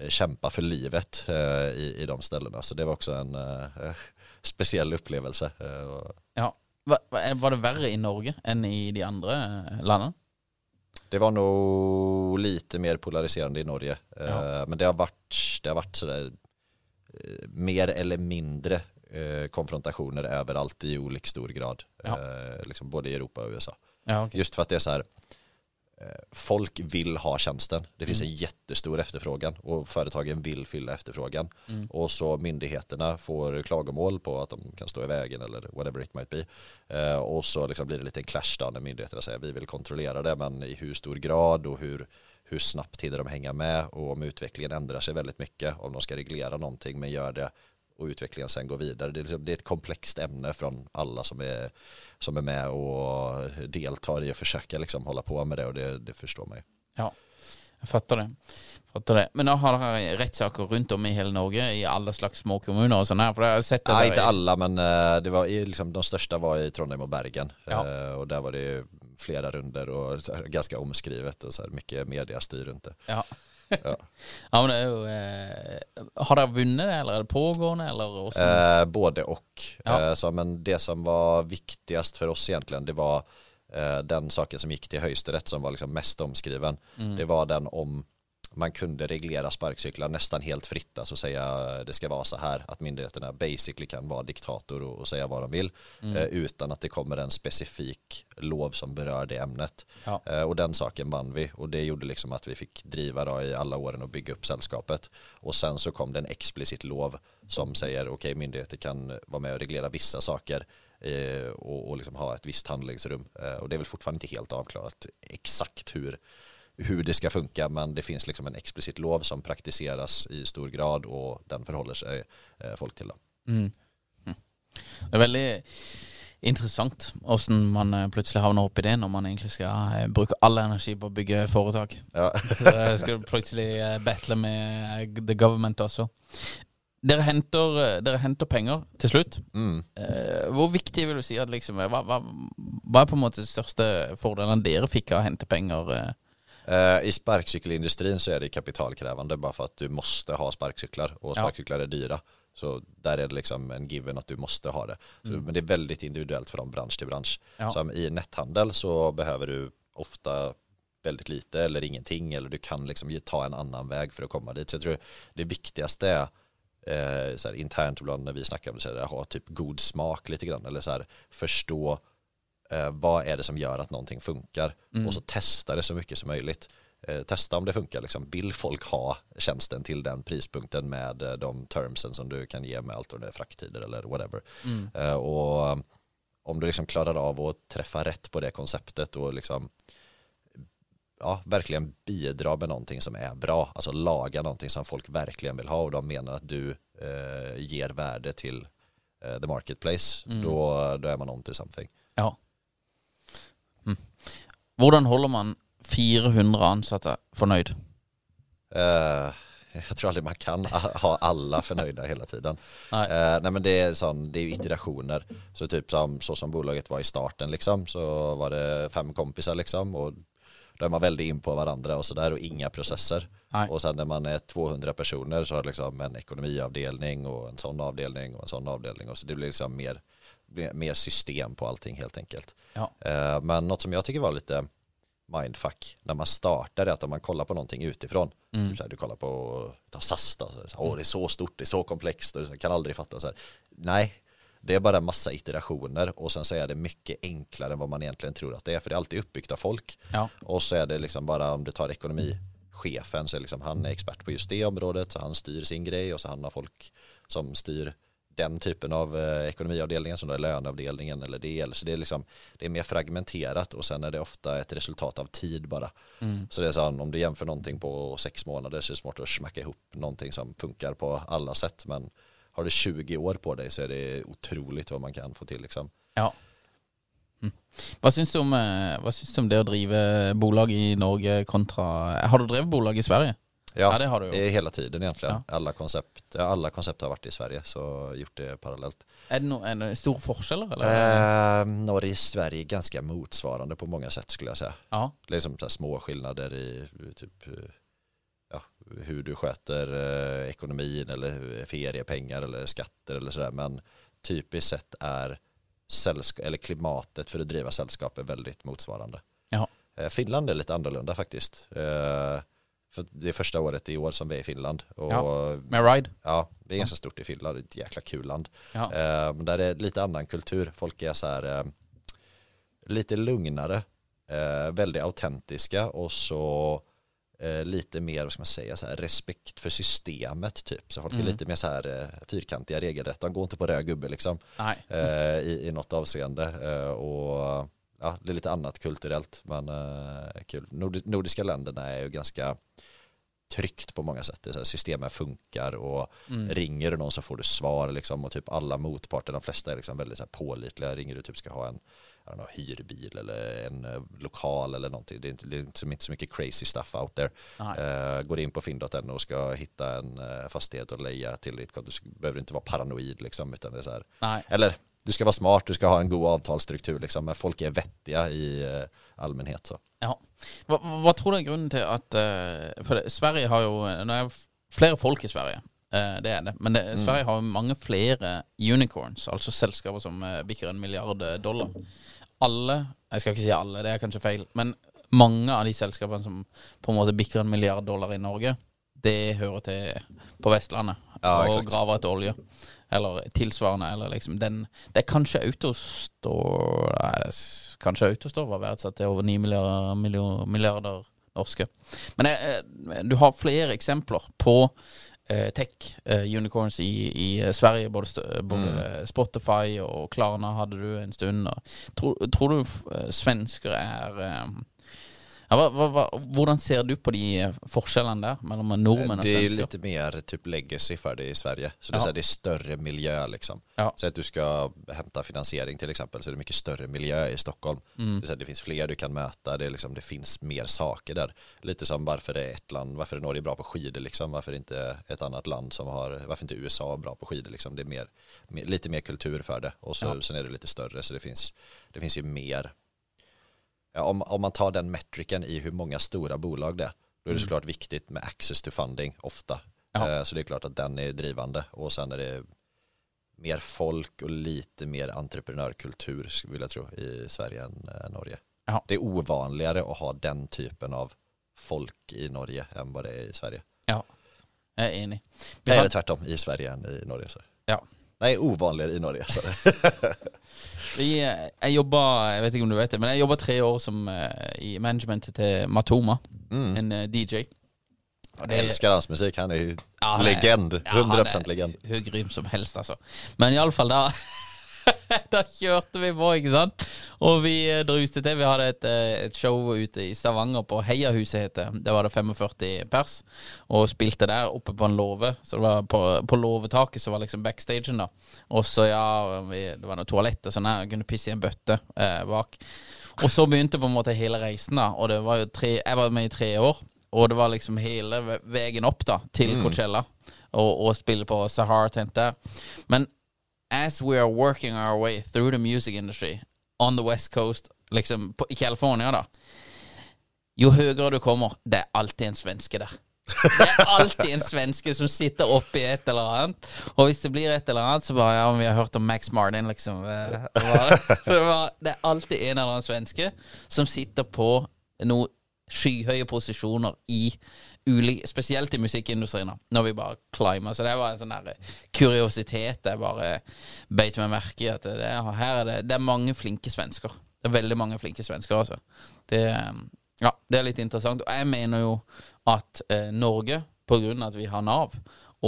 eh, kämpa för livet eh, i, i de ställena. Så det var också en eh, speciell upplevelse. eh, Ja. Var, var det verre i Norge enn i de andre eh, landene? Det var nog lite mer polariserande i Norge. Eh, Ja. Men det har varit, det har varit sådär eh, mer eller mindre eh, konfrontationer överallt i olika stor grad. Ja. Eh, liksom både i Europa och USA. Ja, ok. Just för att det är så här, eh, folk vill ha tjänsten. Det finns Mm. en jättestor efterfrågan och företagen vill fylla efterfrågan. Mm. Och så myndigheterna får klagomål på att de kan stå i vägen eller whatever it might be. Eh, och så liksom blir det lite en clash då när myndigheterna säger vi vill kontrollera det men i hur stor grad och hur, hur snabbt hinner de hänga med och om utvecklingen ändrar sig väldigt mycket om de ska reglera någonting men gör det och utvecklingen sen går vidare. Det är, liksom, det är ett komplext ämne från alla som är, som är med och deltar i att försöka liksom hålla på med det och det, det förstår man ju. Ja, jeg fatter det. Fatter det. Men da har dere rettssaker rundt om i hele Norge, i alle slags små kommuner og sånn her? For jeg har sett det Nej, inte i- alla men eh, det var liksom, de största var i Trondheim och Bergen Ja. Eh, och där var det ju flera runder och här, ganska omskrivet och så här, mycket mediastyr runt det. Ja. Ja. ja, men jo eh, Har det, eller er det pågående, eller? Eh, både och. Ja. Eh, så, men det som var viktigast för oss egentligen det var eh, den saken som gick till högsterrätt som var liksom mest omskriven. Mm. Det var den om man kunde reglera sparkcyklar nästan helt fritt, alltså säga det ska vara så här, att myndigheterna basically kan vara diktator och, och säga vad de vill, Mm. eh, utan att det kommer en specifik lov som berör det ämnet. Ja. Eh, och den saken vann vi och det gjorde liksom att vi fick driva då i alla åren och bygga upp sällskapet. Och sen så kom det en explicit lov som säger okej myndigheter kan vara med och reglera vissa saker eh, och, och liksom ha ett visst handlingsrum. Eh, och det är väl fortfarande inte helt avklarat exakt hur, hur det ska funka men det finns liksom en explicit lov som praktiseras i stor grad och den förhåller sig eh, folk till. Mm. Mm. Det er veldig interessant åssen man eh, plutselig havner opp i det når man egentlig skal eh, bruke all energi på å bygge foretak. Ja. Så skal plutselig eh, battle med the government også. Dere henter, dere henter penger til slutt. Mm. Hvor viktig vil du si at liksom hva, hva, hva er på en måte de største fordelene dere fikk av å hente penger? eh? Eh, I sparkcykelindustrin så är det kapitalkrävande bara för att du måste ha sparkcyklar och sparkcyklar är dyra. Så där är det liksom en given att du måste ha det. Så, Men det är väldigt individuellt från bransch till bransch. Ja. Som i netthandel så behöver du ofta väldigt lite eller ingenting eller du kan liksom ta en annan väg för att komma dit. Så jag tror det viktigaste är eh, så här, internt ibland när vi snackar om det, så här, ha typ god smak lite grann eller så här, förstå eh, vad är det som gör att någonting funkar och så testa det så mycket som möjligt. Eh, testa om det funkar, liksom. vill folk ha tjänsten till den prispunkten med eh, de termsen som du kan ge med allt och det är frakttider eller whatever. Eh, och um, om du liksom klarar av att träffa rätt på det konceptet och liksom ja, verkligen bidra med någonting som är bra, alltså laga någonting som folk verkligen vill ha och de menar att du eh, ger värde till eh, the marketplace, då, då är man on to something. Ja. Mm. Hvordan holder man 400 ansatte fornøyd? Eh, jag tror aldrig man kan ha alla förnöjda hela tiden. Nej. Eh, nej men det är, sån, det är ju iterationer. Så typ som, så som bolaget var i starten liksom, så var det fem kompisar liksom och då är man väldigt in på varandra och sådär och inga processer. Nej. Och sen när man är 200 personer så har liksom en ekonomiavdelning och en sån avdelning och en sån avdelning och så det blir liksom mer, mer system på allting helt enkelt. Ja. Eh, Men något som jag tycker var lite mindfuck när man startar är att om man kollar på någonting utifrån, typ så här, du kollar på ta SAS då, så, här, åh det är så stort, det är så komplext och jag kan aldrig fatta så här. Nej, det är bara en massa iterationer och sen så är det mycket enklare än vad man egentligen tror att det är för det är alltid uppbyggt av folk Ja. och så är det liksom bara om du tar ekonomichefen så är liksom han är expert på just det området så han styr sin grej och så han har folk som styr den typen av eh, ekonomiavdelningen som då är löneavdelningen eller det eller så det är liksom det är mer fragmenterat och sen är det ofta ett resultat av tid bara så det är så här, om du jämför någonting på sex månader så är det svårt att smacka ihop någonting som funkar på alla sätt men har du 20 år på dig så är det otroligt vad man kan få till liksom. Ja. Mm. Hva syns du om, eh, hva syns du om det å drive bolag i Norge kontra Har du drevet bolag i Sverige? Ja, det har du är hela tiden egentligen. Ja. Alla, koncept, ja, alla koncept har varit i Sverige så gjort det parallellt. Er det noen det store forskjeller, eller? Eh, Norge och Sverige är ganska motsvarande på många sätt skulle jag säga. Ja. Det är som så små skillnader i typ eh, ja, hur du sköter eh, ekonomin eller feriepengar eller skatter eller sådär. Men typiskt sett är eller klimatet för att driva sällskap är väldigt motsvarande. Ja. Eh, Finland är lite annorlunda faktiskt. Eh, för det är första året i år som vi är i Finland. Och Ja. Med Ride? Ja, det är ganska stort i Finland, det är ett jäkla kul land. Ja. Eh, där är lite annan kultur, folk är så här eh, lite lugnare, eh, väldigt autentiska och så eh, lite mer, vad ska man säga, så här, respekt för systemet typ. Så folk är lite mer så här eh, fyrkantiga regelrätt, de går inte på röd gubbe liksom Nej. eh, i, i något avseende. Och ja, det är lite annat kulturellt, men eh, kul. Nord, nordiska länderna är ju ganska tryggt på många sätt. Det så här, systemen funkar och ringer du någon så får du svar liksom, och typ alla motparter, de flesta är liksom väldigt så här, pålitliga. Ringer du typ ska ha en know, hyrbil eller en eh, lokal eller någonting. Det är inte, det är inte, så- inte så mycket crazy stuff out there. Eh, går in på finn.no och ska hitta en eh, fastighet och leja till ditt konto så behöver du inte vara paranoid liksom, utan det är så här, eller du ska vara smart, du ska ha en god avtalsstruktur liksom, men folk är vettiga i eh, allmänhet så. Ja. Hva tror du er grunnen til at eh, det, Sverige har er det f- flere folk i Sverige, eh, det er det. Men det, Sverige har jo mange flere unicorns, altså selskaper som bikker en milliard eh, dollar. Alle Jeg skal ikke si alle, det er kanskje feil. Men mange av de selskapene som på en måte bikker en milliard dollar i Norge, det hører til på Vestlandet Ja, og graver etter olje. Eller tilsvarende, eller liksom den Det er kanskje Autostore Nei, kanskje Autostore var verdsatt til over 9 milliarder, milliarder norske. Men eh, du har flere eksempler på eh, tech eh, unicorns i, i Sverige. Både, både eh, Spotify og Klarna hadde du en stund. Og, tror, tror du eh, svensker er eh, ja, hva, hva, Hvordan ser du på de eh, forskjellene der mellom nordmenn og Det är svensker? lite mer typ legacy för det i Sverige. Så det är, Ja. det är större miljö liksom. Ja. Så att du ska hämta finansiering till exempel så är det mycket större miljö i Stockholm. Mm. Det, är det finns fler du kan möta, det, är liksom, det finns mer saker där. Lite som varför det är ett land, varför är Norge bra på skidor liksom, varför inte ett annat land som har, varför inte USA är bra på skidor liksom. Det är mer, lite mer kultur för det och så, Ja. sen är det lite större så det finns, det finns ju mer om, om man tar den metriken i hur många stora bolag det är, då är det såklart viktigt med access to funding ofta. Ja. Eh, Så det är klart att den är drivande och sen är det mer folk och lite mer entreprenörkultur skulle jag vilja tro i Sverige än eh, Norge. Ja. Det är ovanligare att ha den typen av folk i Norge än vad det är i Sverige. Ja, jeg er enig. Vi har- eller tvärtom, i Sverige än i Norge. Så. Ja. Nej, ovanligare i Norge. Så. Vi, eh, jeg jobba Jeg vet ikke om du vet det, men jeg jobba tre år som eh, i managementet til Matoma, Mm. en DJ. Og Jag älskar hans musik, han är ju Ja, legend, ja, han 100% är legend. Hur grym som helst, altså. Men iallfall, da Da kjørte vi på, ikke sant? Og vi eh, druste til. Vi hadde et, eh, et show ute i Stavanger, på Heiahuset het det. Der var det 45 pers, og spilte der oppe på en låve. Så det var på, på låvetaket så var liksom backstagen, da. Og så, ja, vi, det var noe toalett og sånn her. Kunne pisse i en bøtte eh, bak. Og så begynte på en måte hele reisen, da. Og det var jo tre Jeg var med i tre år. Og det var liksom hele ve- veien opp da til Coachella og, og spille på Sahara Tent der. Men as we are working our way through the music industry on the west coast, liksom på, i California, då, ju högre du kommer, det är alltid en svenske där. Det är alltid en svenske som sitter uppe i ett eller annat. Och om det blir ett eller annat så bara, Ja, om vi har hört om Max Martin, liksom. Eh, det, är alltid en eller annan svenske som sitter på några skyhöga positioner i ulike Spesielt i musikkindustrien, da, når vi bare climber. Så det var en sånn eh, kuriositet jeg bare eh, beit meg merke i. At det, her er det, det er mange flinke svensker. Det er veldig mange flinke svensker, altså. Det, eh, ja, det er litt interessant. Og jeg mener jo at eh, Norge, på grunn av at vi har Nav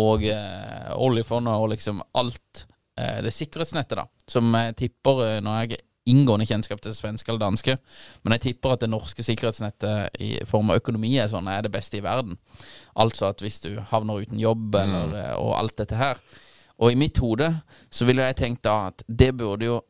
og eh, oljefondet og liksom alt eh, det sikkerhetsnettet, da, som jeg tipper når jeg inngående kjennskap til svenske eller danske, men jeg tipper at det norske sikkerhetsnettet i form av økonomi er sånn er det beste i verden. Altså at hvis du havner uten jobb eller, eh, og alt dette her Og i mitt hode så ville jeg tenkt da at det burde jo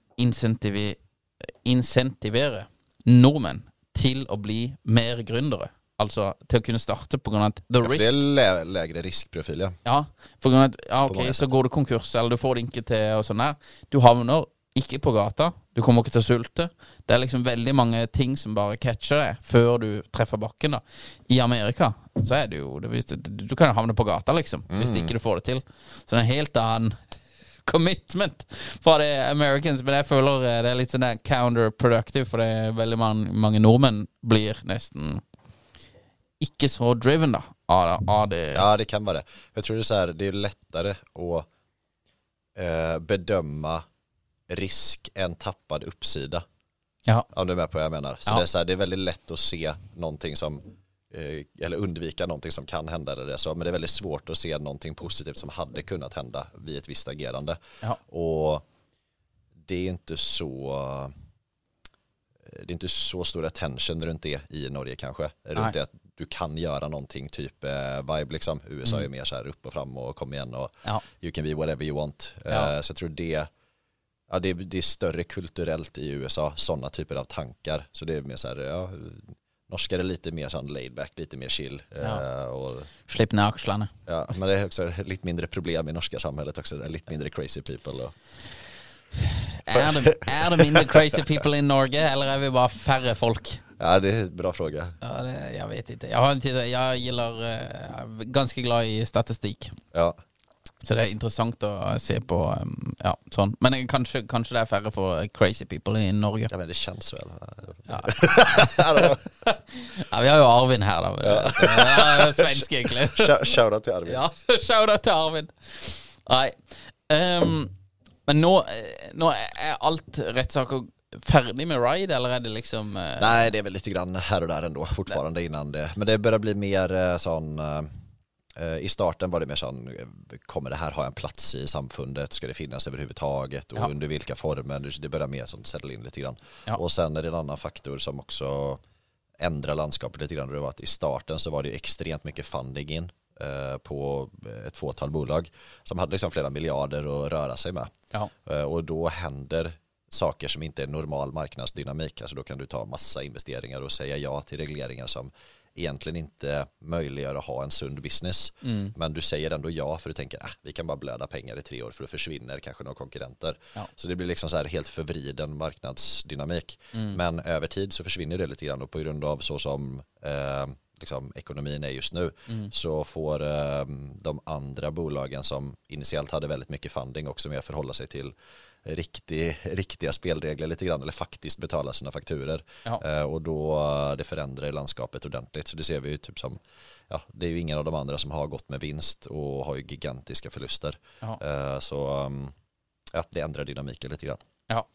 insentivere nordmenn til å bli mer gründere. Altså til å kunne starte på grunn av at the Ja, för det risk lä- lägre riskprofil ja. Ja, på grunn av at ja, ok, så går du konkurs, eller du får det ikke til, og sånn der. Du havner ikke på gata. Du kommer ikke til å sulte. Det er liksom veldig mange ting som bare catcher deg før du treffer bakken. da I Amerika så er det jo du, du kan jo havne på gata, liksom, hvis ikke du får det til. Så det er en helt annen commitment fra det Americans. Men jeg føler eh, det er litt sånn counterproductive, for det er veldig mange, mange nordmenn blir nesten ikke så driven, da, av, av det. Ja, det kan vara det. Jag tror det är så här, det är lättare att eh, bedöma risk än tappad uppsida. Ja. Om du är med på vad jag menar. Så Ja. det, är så här, det är väldigt lätt att se någonting som, eh, eller undvika någonting som kan hända eller det så, men det är väldigt svårt att se någonting positivt som hade kunnat hända vid ett visst agerande. Ja. Och det är inte så det är inte så stor attention runt det i Norge kanske. Nej. Runt det att du kan göra någonting typ eh, vibe liksom. USA Mm. är mer så här upp och fram och kom igen och Ja. you can be whatever you want. Ja. Eh, så jag tror det, ja, det, är- det är större kulturellt i USA, sådana typer av tankar. Så det är mer så här, ja, norskar är lite mer sån laid back, lite mer chill. Ja. Eh, och, Slipp ned akslene. ja, men det är också lite mindre problem i norska samhället också, är lite mindre crazy people. Och, Er det, er det mindre crazy people i Norge, eller er vi bare færre folk? ja, det är en bra fråga. Ja, det, jeg vet ikke. Jeg, har en tid, jeg gillar eh, ganske glad i statistikk. Ja, Så det er interessant å se på um, ja, sånn. Men kanskje, kanskje det er færre for crazy people i Norge. Ja men det känns väl. Ja. ja, vi har jo Arvin her, da. Jo svensk, egentlig. Shout- Shoutout till Arvid. Ja, shout-out til Arvin. Nei. ehm, men nå, nå er alt rettssaker ferdig med Ride, eller er det liksom eh, Nej, det är väl lite grann här och där ändå fortfarande innan det. Men det börjar bli mer eh, sån, eh, i starten var det mer sån, eh, kommer det här ha en plats i samfundet? Ska det finnas överhuvudtaget? Och Ja. under vilka former? Det börjar mer sånt settle in lite grann. Ja. Och sen är det en annan faktor som också ändrar landskapet lite grann. Och Det var att i starten så var det extremt mycket funding in eh, på ett fåtal bolag som hade liksom flera miljarder att röra sig med. Ja. Eh, Och då händer saker som inte är normal marknadsdynamik. Alltså då kan du ta massa investeringar och säga ja till regleringar som egentligen inte möjliggör att ha en sund business. Mm. Men du säger ändå ja för du tänker att vi kan bara blöda pengar i tre år för då försvinner kanske några konkurrenter. Ja. Så det blir liksom så här helt förvriden marknadsdynamik. Mm. Men över tid så försvinner det lite grann och på grund av så som eh, liksom, ekonomin är just nu Mm. så får eh, de andra bolagen som initiellt hade väldigt mycket funding också med att förhålla sig till riktig, riktiga spelregler lite grann eller faktiskt betala sina fakturer eh, och då eh, det förändrar landskapet ordentligt så det ser vi ju typ som ja, det är ju ingen av de andra som har gått med vinst och har ju gigantiska förluster. Eh, så um, ja, det ändrar dynamiken lite grann ja.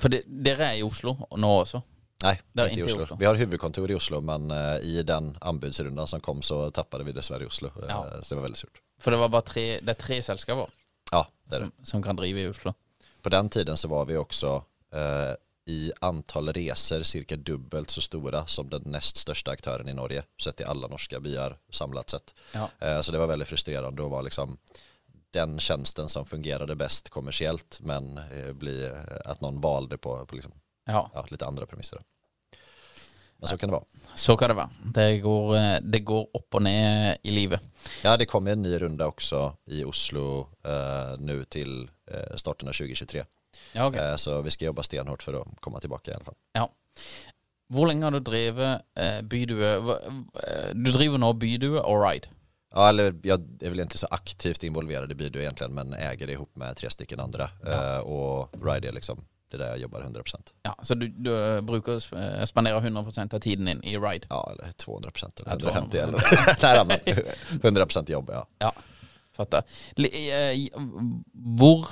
For det, dere er i Oslo nå også? Nej, Det är inte i inte i Oslo. Oslo. Vi har huvudkontor i Oslo men eh, i den anbudsrundan som kom så tappade vi dessvärre Oslo. Eh, Ja. Så det var väldigt surt. For det var bare tre, det er tre selskaper Ja, det är det. som, som kan drive i Oslo. På den tiden så var vi också eh, i antal resor cirka dubbelt så stora som den näst största aktören i Norge sett i alla norska byar samlat sett. Ja. Eh, så det var väldigt frustrerande att vara liksom den tjänsten som fungerade bäst kommersiellt men eh, bli, att någon valde på, på liksom, Ja, ja, lite andra premisser. Men så kan det vara. så kan det være. Det går, eh, det går opp og ned i livet. Ja, det kommer en ny runda också i Oslo eh, nu till eh, starten av 2023. Ja, ok. Eh, så vi ska jobba stenhårt för att komma tillbaka i alla fall. Ja. Hvor lenge har du drevet eh, Bydue eh, Du driver nå Bydue og Ride. Ja, eller jag är väl inte så aktivt involverad i Bidö egentligen, men äger det ihop med tre stycken andra. Ja. Eh, och Ride är liksom, det är där jag jobbar 100%. Ja, Så du, du eh, sp- eh, spandere 100 av tiden din i Ride? Ja, eller 200% eller Ja, 150 eller 200%. Nej, men 100% jobb, ja. Ja, fatter. Li- eh, Hvor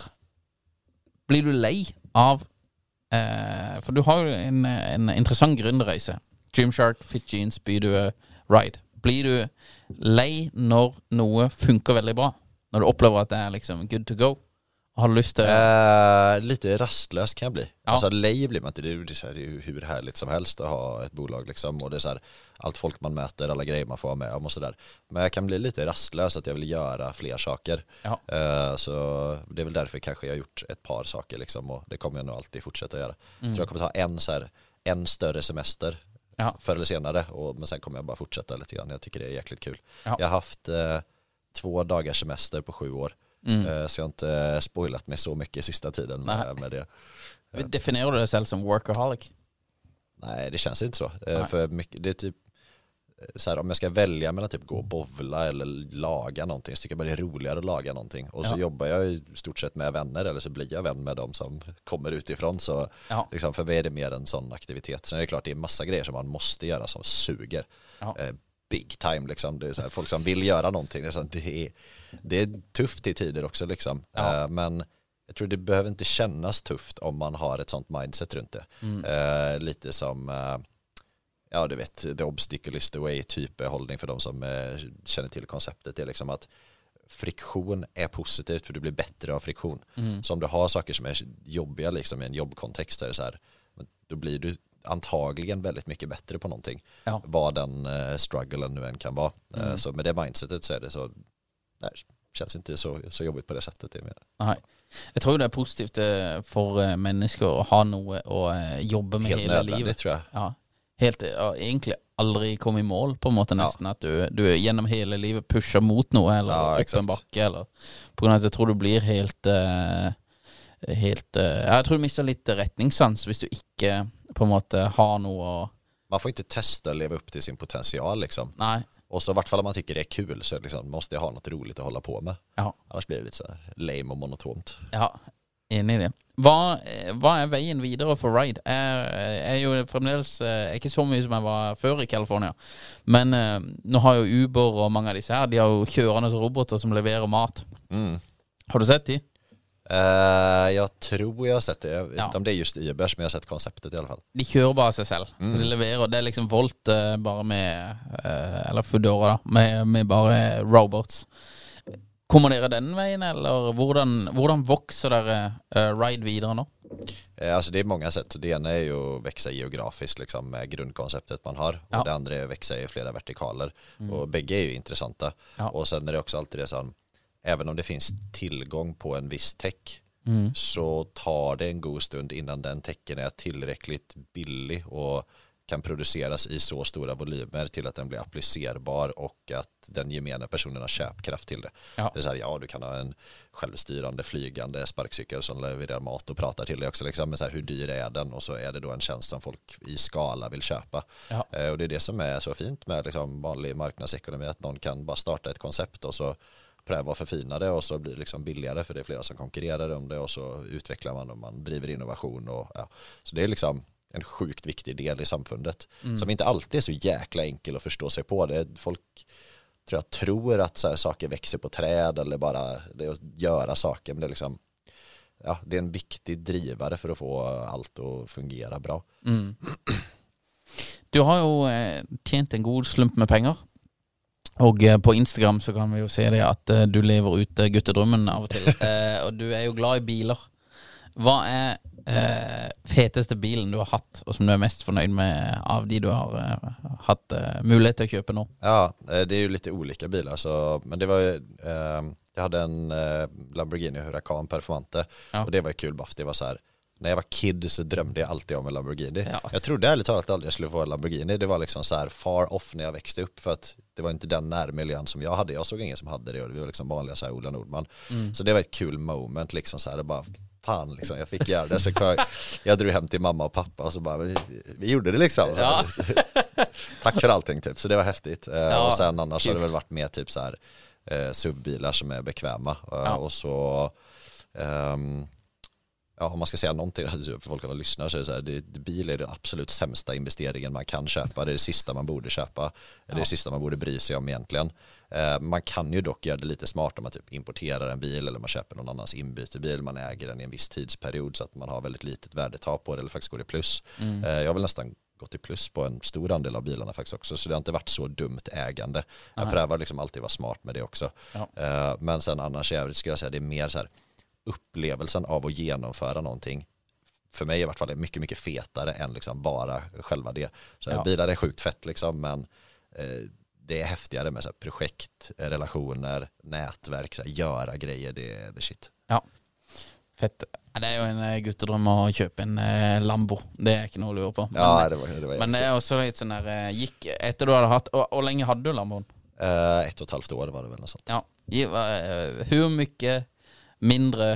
blir du lei av eh, For du har jo en, en interessant gründerreise. Gymshark, Fit Jeans, Bydue, Ride. Blir du lei når noe funker veldig bra? Når du opplever at det er liksom good to go? Har du til Eh, lite rastlös kan jag bli. Ja. Alltså lej blir man inte, det är, det är, så här, det är ju hur härligt som helst att ha ett bolag liksom. Och det är så här, allt folk man möter, alla grejer man får vara med om och sådär. Men jag kan bli lite rastlös att jag vill göra fler saker. Eh, så det är väl därför kanske jag har gjort ett par saker liksom. Och det kommer jag nog alltid fortsätta göra. Mm. Så jag kommer ta en, så här, en större semester Ja. förr eller senare. Och, men sen kommer jag bara fortsätta lite grann. Jag tycker det är jäkligt kul. Ja. Jag har haft eh, två dagars semester på sju år. Mm. Eh, Så jag har inte spoilat mig så mycket sista tiden med, med det. Definerer du deg selv som workaholic? Nej, det känns inte så. Eh, Nej. För mycket, det är typ eh, så här, om jag ska välja mellan typ gå och bovla eller laga någonting så tycker jag bara det är roligare att laga någonting. Och så Ja. jobbar jag i stort sett med vänner eller så blir jag vän med dem som kommer utifrån. Så Ja. liksom, för mig är det mer en sån aktivitet. Sen är det klart det är massa grejer som man måste göra som suger. Ja. Big time liksom. Det är så här, folk som vill göra någonting. Det är, så här, det är, det är tufft i tider också liksom. Ja. Eh, men jag tror det behöver inte kännas tufft om man har ett sånt mindset runt det. Mm. Eh, lite som, eh, ja du vet, the obstacle is the way typ hållning för de som känner till konceptet. Det är liksom att friktion är positivt för du blir bättre av friktion. Mm. Så om du har saker som är jobbiga liksom, i en jobbkontext så är det så här, då blir du antagligen väldigt mycket bättre på någonting. Ja. Vad den eh, strugglen nu än kan vara. Eh, Mm. så med det mindsetet så är det så, nej, känns inte så, så jobbigt på det sättet. Det är. Nei. Jeg tror det er positivt eh, for eh, mennesker å ha å eh, jobbe med Helt nödvändigt livet. tror jag. Ja. Helt, ja, egentlig aldri komme i mål, på en måte, Ja. nesten. At du, du gjennom hele livet pusher mot noe, eller Ja, exakt. en bakke, eller På grunn av at jeg tror du blir helt eh, Helt eh, Jeg tror du mister litt retningssans hvis du ikke på en måte har noe å Man får inte testa att leva upp till sin potential liksom. Nei. Och så i vart fall om man tycker det är kul så liksom, måste jag ha något roligt att hålla på med. Ja. Annars blir det lite så här lame och monotont. Ja, enig i det. Hva, eh, hva er veien videre for Ride? Jeg er jo fremdeles eh, ikke så mye som jeg var før i California. Men eh, nå har jo Uber og mange av disse her, de har jo kjørende roboter som leverer mat. Mm. Har du sett de? Eh, jag tror jag har sett det, jag vet Ja. inte om det är just Ubers men jag har sett konceptet i alla fall. De kjører bare seg selv. Så de leverer, Det er liksom Volt eh, bare med eh, Eller Foodora. Med, med bare robots. Kommer dere den veien, eller hvordan, hvordan vokser dere Ride videre nå? Eh, Alltså det är många sätt. Det ena är ju att växa geografiskt liksom, med grundkonceptet man har. Ja. Och det andra är att växa i flera vertikaler. Och bägge är ju intressanta. Ja. Och sen är det också alltid det som, även om det finns tillgång på en viss tech så tar det en god stund innan den tecken är tillräckligt billig och kan produceras i så stora volymer till att den blir applicerbar och att den gemene personen har köpkraft till det. Ja. Det är så här, ja du kan ha en självstyrande flygande sparkcykel som levererar mat och pratar till dig också liksom, men så här, hur dyr är den och så är det då en tjänst som folk i skala vill köpa. Ja. Eh, och det är det som är så fint med liksom, vanlig marknadsekonomi, att någon kan bara starta ett koncept och så pröva och förfina det och så blir det liksom billigare för det är flera som konkurrerar om det och så utvecklar man och man driver innovation och ja. Så det är liksom en sjukt viktig del i samfundet som inte alltid är så jäkla enkel att förstå sig på. Det folk tror jag tror att så saker växer på träd eller bara det att göra saker men det är liksom ja, det är en viktig drivare för att få allt att fungera bra. Du har jo eh, tjent en god slump med penger. Og eh, på Instagram så kan vi jo se det at eh, du lever ut eh, guttedrømmen av og til. Eh, og du er jo glad i biler. Hva er eh, feteste bilen du har hatt, og som du er mest fornøyd med av de du har eh, hatt mulighet til å kjøpe nå? Ja, det är ju lite olika bilar så, men det var ju, jag hade en Lamborghini Huracan Performante Ja. och det var ju kul bara för det var så här när jag var kid så drömde jag alltid om en Lamborghini. Ja. Jag trodde ärligt talat aldrig jag skulle få en Lamborghini. Det var liksom så här far off när jag växte upp för att det var inte den närmiljön som jag hade. Jag såg ingen som hade det och det var liksom vanliga så här Ola Nordman. Mm. Så det var ett kul moment liksom så här. Det bara fan liksom, jag fick göra det. Så jag, jag drog hem till mamma och pappa och så bara vi, vi gjorde det liksom. Ja. Tack för allting typ. Så det var häftigt. Eh, Ja, och sen annars har det kul. väl varit mer typ så här eh, subbilar som är bekväma. Eh, Ja. Och så ehm, ja, om man ska säga någonting för folk som lyssnar så är det så här, det, bil är den absolut sämsta investeringen man kan köpa. Det är det sista man borde köpa. Det är det sista man borde bry sig om egentligen. Eh, man kan ju dock göra det lite smart om man typ importerar en bil eller man köper någon annans inbytebil. Man äger den i en viss tidsperiod så att man har väldigt litet värdetap på det eller faktiskt går i plus. Eh, jag vill nästan gått i plus på en stor andel av bilarna faktiskt också. Så det har inte varit så dumt ägande. Jag prövar liksom alltid vara smart med det också. Ja. Eh, Men sen annars i övrigt skulle jag säga det är mer så här upplevelsen av att genomföra någonting för mig i vart fall är mycket, mycket fetare än liksom bara själva det. Så Ja. bilar är sjukt fett liksom, men eh, det är häftigare med så projekt, eh, relationer, nätverk, så här, göra grejer, det är det shit. Ja. Fett. Det er jo en eh, guttedrøm å kjøpe en eh, Lambo. Det er ikke noe å lure på. Men, Ja, det var, det var men det er også litt sånn der eh, Gikk etter du hadde hatt og Hvor lenge hadde du Lamboen? eh, ett och ett halvt år var det väl något sånt. Ja. Eh, hur mycket mindre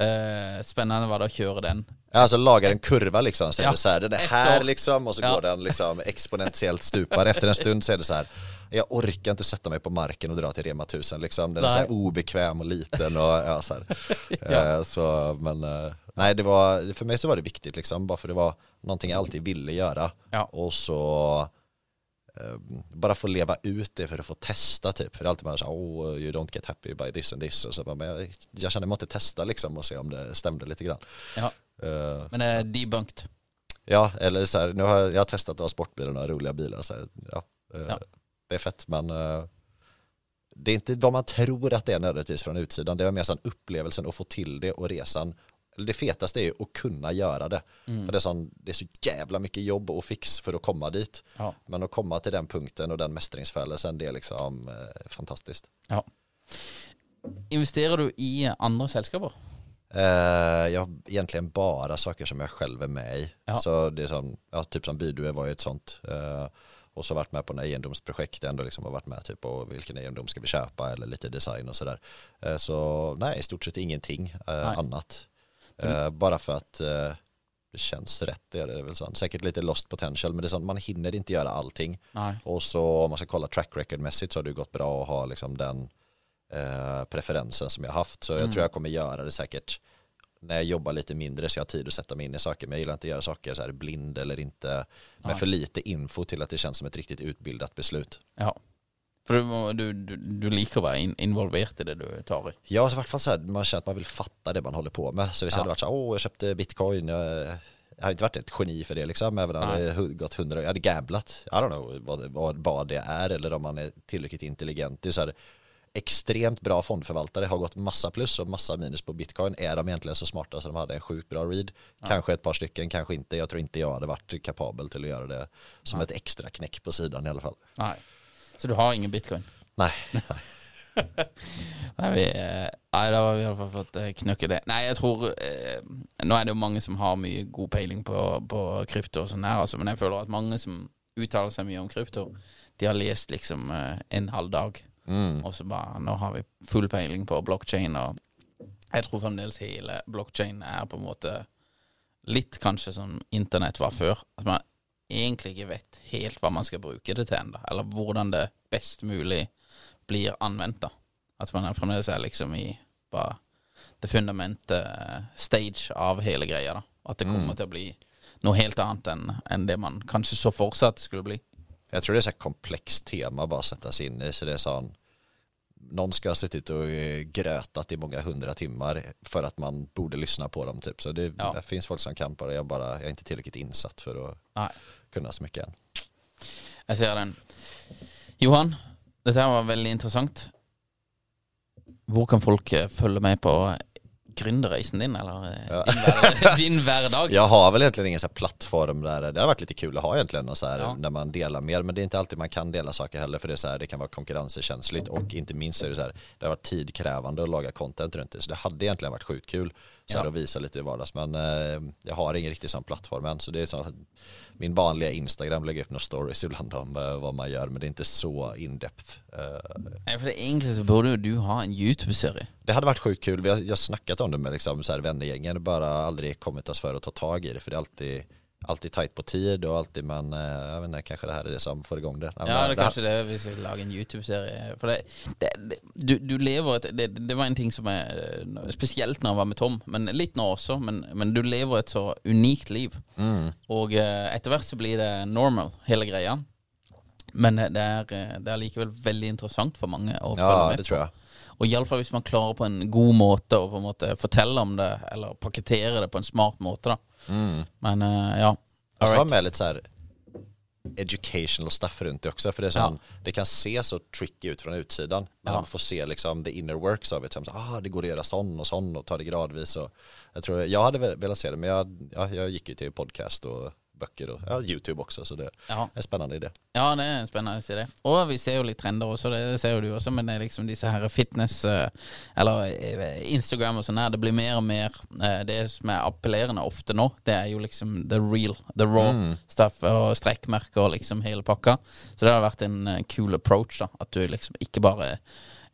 eh, spännande var det att köra den? Alltså lagar en kurva liksom, så är Ja. det så här, den är här år. liksom och så Ja. går den liksom exponentiellt stupar. Efter en stund så är det så här, jag orkar inte sätta mig på marken och dra till Rema 1000 liksom. Den är så här Nej. obekväm och liten och ja, så här. Ja. Eh, så, men eh, nej, det var, för mig så var det viktigt liksom, bara för det var någonting jag alltid ville göra. Och så eh, bara få leva ut det för att få testa typ. För det är alltid man säger, oh you don't get happy by this and this. Och så bara, men jag, jag kände att jag måste testa liksom och se om det stämde lite grann. Ja. Eh, Men det är debunked. Ja, eller så här, nu har jag, jag har testat att ha sportbilar och några roliga bilar. Så här, ja, eh, Ja. Det är fett, men eh, det är inte vad man tror att det är nödvändigtvis från utsidan. Det är mer sån upplevelsen att få till det och resan. Eller Det fetaste är ju att kunna göra det. Mm. För det, är sån, det är så jävla mycket jobb och fix för att komma dit. Ja. Men att komma till den punkten och den mästringsfällelsen, det är liksom eh, fantastiskt. ja. Investerar du i andra sällskaper? Eh, jag har egentligen bara saker som jag själv är med i. Ja. Så det är som, ja, typ som Bydue var ju ett sånt. Eh, och så varit med på några egendomsprojekt ändå liksom har varit med typ på vilken egendom ska vi köpa eller lite design och sådär. Eh, så nej, i stort sett ingenting annat. Eh, bara för att eh, det känns rätt, det är det väl sant. Säkert lite lost potential, men det är sånt, man hinner inte göra allting. Nej. Och så om man ska kolla track record-mässigt så har det gått bra att ha liksom den eh, preferensen som jag haft. Så jag tror jag kommer göra det säkert när jag jobbar lite mindre så jag har tid att sätta mig in i saker. Men jag gillar inte att göra saker så här blind eller inte med för lite info till att det känns som ett riktigt utbildat beslut. Ja. For du, du, du, liker å være in involvert i det du tar i. Ja, alltså i vart fall så här, man känner att man vill fatta det man håller på med. Så hvis jag hade varit så här, åh, jag köpte bitcoin, jag, jag har inte varit ett geni för det liksom, även om det hade gått hundra, jag hade gamblat, I don't know vad, vad, vad det är eller om man är tillräckligt intelligent. Det är så här, extremt bra fondförvaltare har gått massa plus och massa minus på bitcoin. Är de egentligen så smarta så de hade en sjukt bra read? Kanske ett par stycken, kanske inte. Jag tror inte jag hade varit kapabel till att göra det som ett extra knäck på sidan i alla fall. Nei. Så du har ingen bitcoin? Nej, Nei, vi, eh, nei, da har vi fall fått eh, knøkket det. Nei, jeg tror eh, Nå er det jo mange som har mye god peiling på, på krypto og sånn her, altså, men jeg føler at mange som uttaler seg mye om krypto, de har lest liksom eh, en halv dag, og så bare Nå har vi full peiling på blockchain, og jeg tror fremdeles hele blockchain er på en måte litt kanskje som internett var før. At man egentlig ikke vet helt hva man skal bruke det til ennå, eller hvordan det best mulig blir anvendt. da At man fremdeles er liksom i bare det fundamentet eh, stage av hele greia. da At det kommer til å bli noe helt annet enn enn det man kanskje så for seg at det skulle bli. Jag tror det är så här komplext tema bara att sätta sig in i. Så det är sån, någon ska ha suttit och eh, grötat i många hundra timmar för att man borde lyssna på dem. Typ. Så det, Ja. det finns folk som kan på det. Jag, bara, jag är inte tillräckligt insatt för att Nei, kunna så mycket än. jeg ser den. Johan, dette her var veldig interessant. Hvor kan folk eh, følge med på gründerreisen din, eller eh, Ja. din, hver, din hverdag? Jag har väl egentligen ingen så här plattform där, det har varit lite kul att ha egentligen och så här, Ja. när man delar mer, men det är inte alltid man kan dela saker heller för det är så här, det kan vara konkurrenskänsligt och inte minst så är det så här, det har varit tidkrävande att laga content runt det, så det hade egentligen varit sjukt kul så här, att visa lite i vardags, men eh, jag har ingen riktig sån plattform än, så det är så att min vanliga Instagram lägger upp några stories ibland om eh, vad man gör, men det är inte så in-depth. Eh, Nei, for det, Egentlig så burde jo du ha en YouTube-serie. det hade varit sjukt kul, vi har, jag har snackat om det med liksom så här vännergängen, bara aldrig kommit oss för att ta tag i det, för det är alltid alltid tajt på tid och alltid men eh, jag vet inte, kanske det här är det som får igång det. Ja, men det här- kanskje det hvis vi lager en YouTube-serie. For det, det, det, du, du lever et det, det var en ting som er eh, Spesielt når jeg var med Tom, men litt nå også. Men, men du lever et så unikt liv. Mm. Og eh, etter hvert så blir det normal, hele greia. Men eh, det eh, det likevel veldig interessant for mange å følge Ja, med det tror jag. Og iallfall hvis man klarer på en god måte å på en måte fortelle om det, eller pakkettere det på en smart måte, da. Men eh, ja. Och så All ha right. med lite så här educational stuff runt det också för det, är så Ja. det kan se så tricky ut från utsidan men Ja. man får se liksom the inner works av det, så, ah, det går att göra sån och sån och ta det gradvis och jag tror, jag hade velat se det men jag, ja, jag gick ju till podcast och böcker och ja, YouTube också så det Ja. är en spännande idé. Ja, det er en spennende idé. Og vi ser jo litt trender også, det ser du også, men det er liksom disse her fitness eh, Eller eh, Instagram og sånn her, det blir mer og mer eh, Det som er appellerende ofte nå, det er jo liksom the real, the raw stuff, og strekkmerker og liksom hele pakka. Så det har vært en cool approach, da. At du liksom ikke bare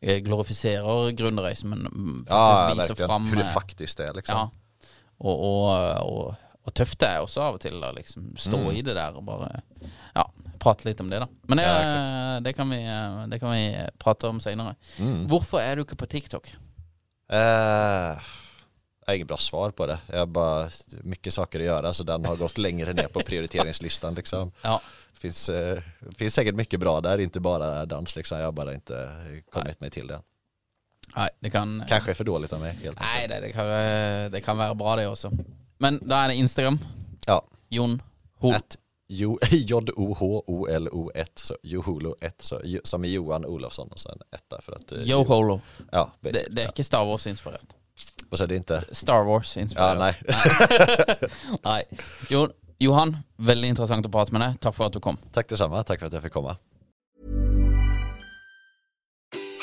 eh, glorifiserer gründerreisen, men mm, Ja, verkligen. fram Hur det faktiskt är liksom. Ja. Og, og, og, og tøft det er også av og til å liksom stå i det der og bare ja, prate litt om det, da. Men det, Ja, exakt. det, kan, vi, det kan vi prate om seinere. Hvorfor er du ikke på TikTok? Eh, jag har inget bra svar på det. Jag har bara mycket saker att göra så den har gått längre ner på prioriteringslistan liksom. Ja. Det finns, eh, finns säkert mycket bra där, inte bara dans liksom. Jag har bara inte kommit mig till det. Nei, det kan Kanske är för dåligt av mig helt enkelt. det, det, kan, det kan være bra, det også. Men da er det Instagram. Ja, Jon Hol. at Jo- J-O-H-O-L-O-1, så Joholo 1, så, Jo- som i Johan Olofsson och sen etta för att... eh, Yo Holo. Ja, Det, basically. det er ikke Star Wars-inspirert. Och så är det inte... Star Ja, Wars-inspirert. nej. Nei. Jo, Johan, veldig interessant å prate med deg. Takk for at du kom. Tack detsamma, tack för att jag fick komma.